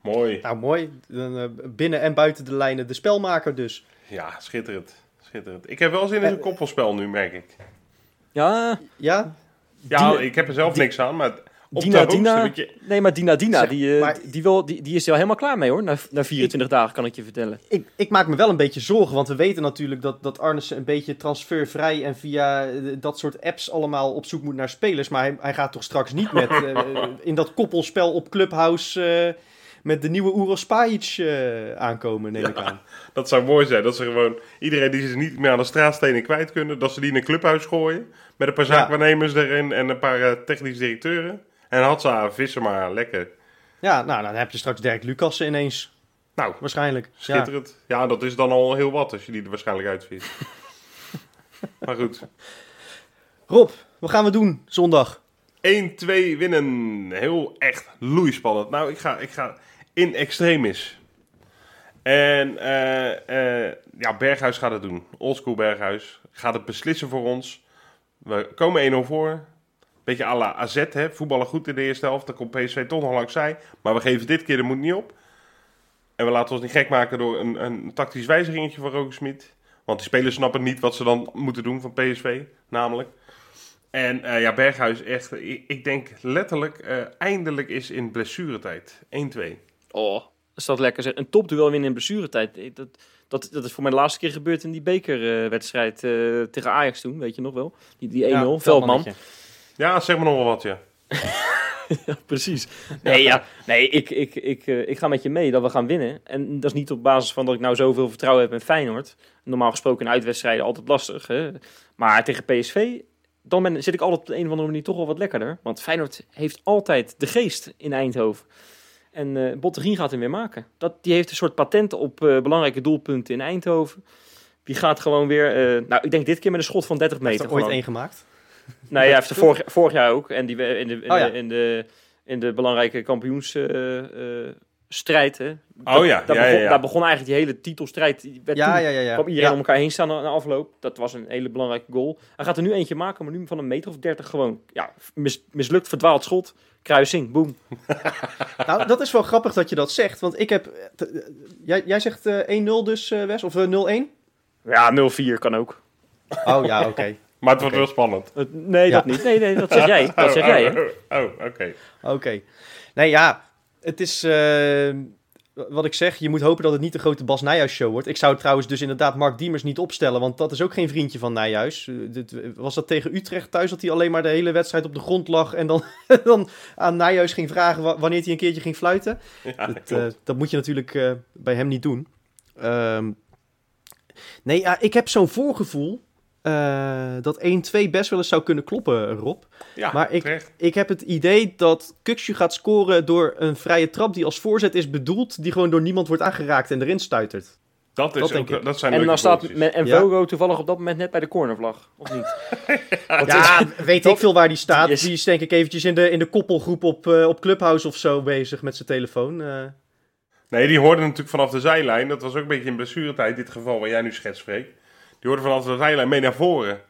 Mooi.
Nou, mooi. Eh, binnen en buiten de lijnen de spelmaker dus.
Ja, schitterend. Schitterend. Ik heb wel zin in een koppelspel nu, merk ik.
Ja,
Ja?
Ja,
Dina-
ik heb er zelf niks aan, maar op
Dina, Dina.
je-
nee, maar Dina Dina,
Zeg,
die, eh,
maar-
die, wil, die, die is er al helemaal klaar mee hoor. Na, na 24 dagen kan ik je vertellen.
Ik, ik maak me wel een beetje zorgen, want we weten natuurlijk dat, dat Arnissen een beetje transfervrij en via eh, dat soort apps allemaal op zoek moet naar spelers. Maar hij, hij gaat toch straks niet met [laughs] eh, in dat koppelspel op Clubhouse eh, met de nieuwe Uros Spajic eh, aankomen, neem ik aan.
Dat zou mooi zijn. Dat ze gewoon iedereen die ze niet meer aan de straatstenen kwijt kunnen, dat ze die in een clubhuis gooien. Met een paar
Ja.
zaakwaarnemers erin en een paar eh, technisch directeuren. En Hatsa, vissen maar, lekker.
Ja, nou, dan heb je straks Dirk Lucassen ineens,
Nou,
waarschijnlijk. Ja.
schitterend. Ja. dat is dan al heel wat als je die er waarschijnlijk uitviert. [laughs] maar goed.
Rob, wat gaan we doen zondag?
1-2 winnen. Heel echt loeispannend. Nou, ik ga, ik ga in extremis. En eh, eh, ja, Berghuis gaat het doen. Oldschool Berghuis gaat het beslissen voor ons. We komen 1-0 voor. Beetje à la AZ, hè. voetballen goed in de eerste helft. Dan komt PSV toch nog langs zij. Maar we geven dit keer de moed niet op. En we laten ons niet gek maken door een, een tactisch wijzigingetje van Rogersmit. Want die spelers snappen niet wat ze dan moeten doen van PSV, namelijk. En eh, ja, Berghuis echt, ik, ik denk letterlijk, eindelijk is in blessuretijd. 1-2.
Oh, is dat lekker zeg. Een topduel winnen in blessuretijd. Eh, Dat, dat, dat is voor mij de laatste keer gebeurd in die bekerwedstrijd eh tegen Ajax toen, weet je nog wel. Die, die 1-0,
Ja,
Veldman.
Ja, zeg maar nog wel wat, ja. [laughs]
Ja, precies. Nee, ja, nee ik, ik, ik, eh, ik ga met je mee dat we gaan winnen. En dat is niet op basis van dat ik nou zoveel vertrouwen heb in Feyenoord. Normaal gesproken in uitwedstrijden altijd lastig. Hè? Maar tegen PSV, dan ben, zit ik altijd op de een of andere manier toch wel wat lekkerder. Want Feyenoord heeft altijd de geest in Eindhoven. En eh Bottegien gaat hem weer maken. Dat, die heeft een soort patent op eh, belangrijke doelpunten in Eindhoven. Die gaat gewoon weer, eh, nou ik denk dit keer met een schot van 30
Heeft
meter.
er ooit één gemaakt?
Nee, hij heeft er vorig, vorig jaar ook. En die in de, in,
Oh ja.
de, in, de, in de belangrijke kampioensstrijd. hè.
Oh ja,
daar,
ja,
begon,
ja, ja.
daar begon eigenlijk die hele titelstrijd. Die werd
Ja,
toen,
ja, ja. ja.
kwam iedereen
Ja.
om elkaar heen staan aan de afloop. Dat was een hele belangrijke goal. Hij gaat er nu eentje maken, maar nu van een meter of 30 gewoon. Ja, mis- mislukt, verdwaald schot. Kruising, boom. [laughs]
Nou, dat is wel grappig dat je dat zegt, want ik heb... eh, t- eh, jij, jij zegt eh 1-0 dus, eh, Wes? Of eh, 0-1?
Ja, 0-4 kan ook.
Oh ja, oké. [laughs]
Maar het wordt wel spannend.
Nee,
Ja.
dat niet. Nee, nee, dat zeg [laughs] jij. Dat zeg
Oh,
jij,
oh,
hè?
Oh, oh, oké.
Oké. Nee, ja, het is... eh, wat ik zeg, je moet hopen dat het niet de grote Bas Nijhuis show wordt. Ik zou trouwens dus inderdaad Mark Diemers niet opstellen, want dat is ook geen vriendje van Nijhuis. Eh, dit- Was dat tegen Utrecht thuis dat hij alleen maar de hele wedstrijd op de grond lag en dan, [laughs] dan aan Nijhuis ging vragen wa- wanneer hij een keertje ging fluiten?
Ja,
dat, eh, dat moet je natuurlijk eh, bij hem niet doen. Ehm, nee, ik heb zo'n voorgevoel eh, dat 1-2 best wel eens zou kunnen kloppen, Rob.
ja,
maar ik-
terecht.
Ik heb het idee dat Kukshu gaat scoren door een vrije trap die als voorzet is bedoeld, die gewoon door niemand wordt aangeraakt en erin stuitert.
Dat, is
Dat
ook,
denk ik.
dat zijn
En dan staat en
Ja.
Vogo toevallig op dat moment net bij de cornervlag. Of niet? [laughs]
Ja, weet ik veel waar die staat.
die is-
Die is denk ik eventjes in de, in de koppelgroep op, eh, op Clubhouse of zo bezig met zijn telefoon. eh.
Nee, die hoorden natuurlijk vanaf de zijlijn. Dat was ook een beetje in blessuretijd, dit geval waar jij nu schetst, Freek. Die hoorden vanaf de zijlijn mee naar voren.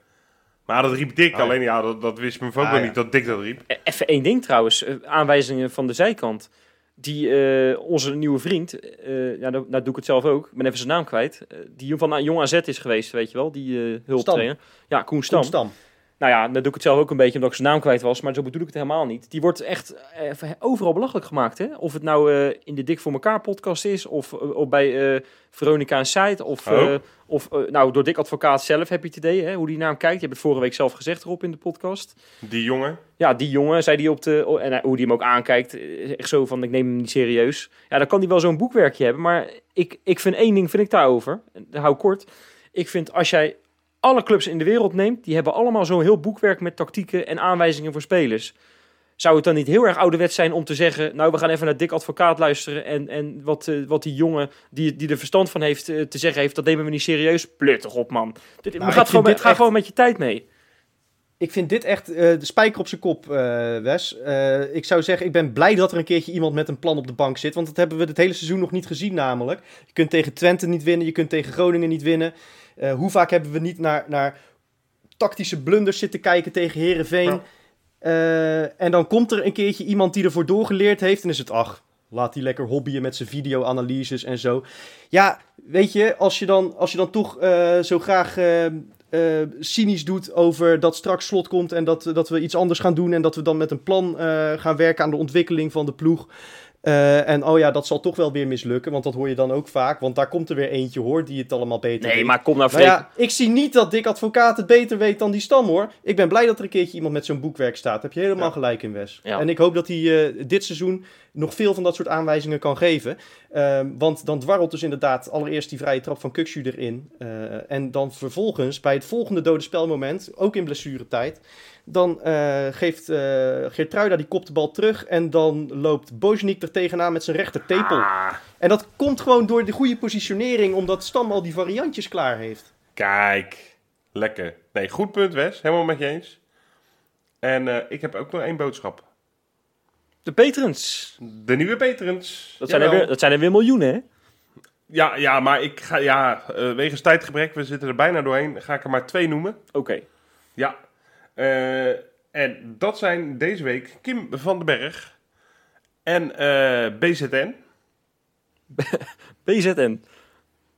Maar dat riep Dick.
Oh ja.
Alleen ja, dat, dat wist mijn ook
Ah, ja.
niet dat Dick dat riep.
E- Even één ding trouwens. eh, Aanwijzingen van de zijkant. Die, eh, onze nieuwe vriend, eh, ja, nou, nou doe ik het zelf ook. Ik ben even zijn naam kwijt. die van uh, Jong AZ is geweest, weet je wel. Die eh hulptrainer. Ja, Koen Stam.
Koen Stam.
Nou ja, dan doe ik het zelf ook een beetje omdat ik zijn naam kwijt was. Maar zo bedoel ik het helemaal niet. Die wordt echt eh, overal belachelijk gemaakt. Hè? Of het nou eh, in de Dik voor elkaar podcast is. Of, eh, of bij eh, Veronica en Site. Of,
Oh.
of nou, door Dick Advocaat zelf heb je het idee. Hè? Hoe die naar hem kijkt. Je hebt het vorige week zelf gezegd erop in de podcast.
Die jongen.
Ja, die jongen, zei die op de. oh, en hoe die hem ook aankijkt. Echt zo van: ik neem hem niet serieus. Ja, dan kan hij wel zo'n boekwerkje hebben. Maar ik, ik vind één ding vind ik daarover. Dat hou kort. Ik vind als jij alle clubs in de wereld neemt, die hebben allemaal zo'n heel boekwerk met tactieken en aanwijzingen voor spelers. Zou het dan niet heel erg ouderwets zijn om te zeggen: Nou, we gaan even naar Dick Advocaat luisteren. En, en wat, eh, wat die jongen die, die er verstand van heeft eh, te zeggen heeft, dat nemen we niet serieus. Plut toch op, man. Dit,
Nou,
maar gaat gewoon, met, ga gewoon met je tijd mee.
Ik vind dit echt eh, de spijker op zijn kop, eh, Wes. Eh, ik zou zeggen, ik ben blij dat er een keertje iemand met een plan op de bank zit. Want dat hebben we het hele seizoen nog niet gezien namelijk. Je kunt tegen Twente niet winnen, je kunt tegen Groningen niet winnen. Hoe vaak hebben we niet naar, naar tactische blunders zitten kijken tegen Herenveen?
Ja.
en dan komt er een keertje iemand die ervoor doorgeleerd heeft. En is het, ach, laat die lekker hobbyen met zijn video-analyses en zo. Ja, weet je, als je dan, als je dan toch zo graag eh, cynisch doet over dat straks slot komt en dat, dat we iets anders gaan doen en dat we dan met een plan eh, gaan werken aan de ontwikkeling van de ploeg. Eh, en oh ja, dat zal toch wel weer mislukken, want dat hoor je dan ook vaak. Want daar komt er weer eentje hoor, die het allemaal beter
Nee,
weet.
maar kom nou, Freek.
ja, ik zie niet dat Dick Advocaat het beter weet dan die stam hoor. Ik ben blij dat er een keertje iemand met zo'n boekwerk staat. Heb je helemaal
Ja.
gelijk in, Wes.
Ja.
En ik hoop dat hij eh, dit seizoen nog veel van dat soort aanwijzingen kan geven. Ehm, want dan dwarrelt dus inderdaad allereerst die vrije trap van Kukshu erin. Eh, en dan vervolgens, bij het volgende dode spelmoment, ook in blessuretijd... dan eh, geeft eh Geertruida die kopt de bal terug... en dan loopt Bozeniek er tegenaan met zijn rechter tepel.
Ah,
En dat komt gewoon door de goede positionering... omdat Stam al die variantjes klaar heeft.
kijk. Lekker. Nee, goed punt, Wes. Helemaal met je eens. En eh, ik heb ook nog één boodschap.
De Petrens.
De nieuwe Peterens.
Dat zijn, er weer, dat zijn er weer miljoenen, hè?
Ja, ja, maar ik ga, ja, eh, wegens tijdgebrek, we zitten er bijna doorheen, ga ik er maar twee noemen.
Oké.
Ja. Eh, en dat zijn deze week Kim van den Berg en eh, BZN.
BZN.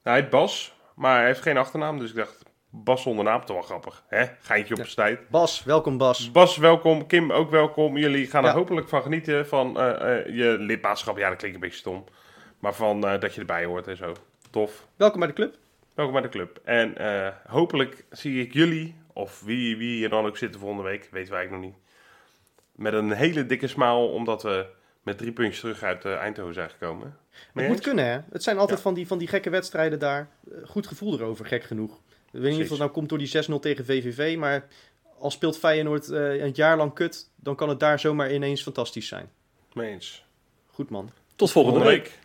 Hij heet Bas, maar hij heeft geen achternaam, dus ik dacht, Bas zonder naam, toch wel grappig. Hè? Geintje op
Ja.
de tijd.
Bas, welkom Bas.
Bas, welkom. Kim, ook welkom. Jullie gaan er
Ja.
hopelijk van genieten van eh, eh, je lidmaatschap. Ja, dat klinkt een beetje stom. Maar van eh, dat je erbij hoort en zo. Tof.
Welkom bij de club.
Welkom bij de club. En eh, hopelijk zie ik jullie, of wie, wie hier dan ook zitten volgende week, weten wij eigenlijk nog niet. Met een hele dikke smaal, omdat we met drie puntjes terug uit eh, Eindhoven zijn gekomen.
Het
Mee
moet
eens?
kunnen, hè? Het zijn altijd
Ja.
van, die, van die gekke wedstrijden daar. Eh, Goed gevoel erover, gek genoeg. Ik weet niet of dat nou komt door die 6-0 tegen VVV, maar als speelt Feyenoord eh, een jaar lang kut, dan kan het daar zomaar ineens fantastisch zijn.
Mee eens.
Goed man.
Tot volgende week.
week.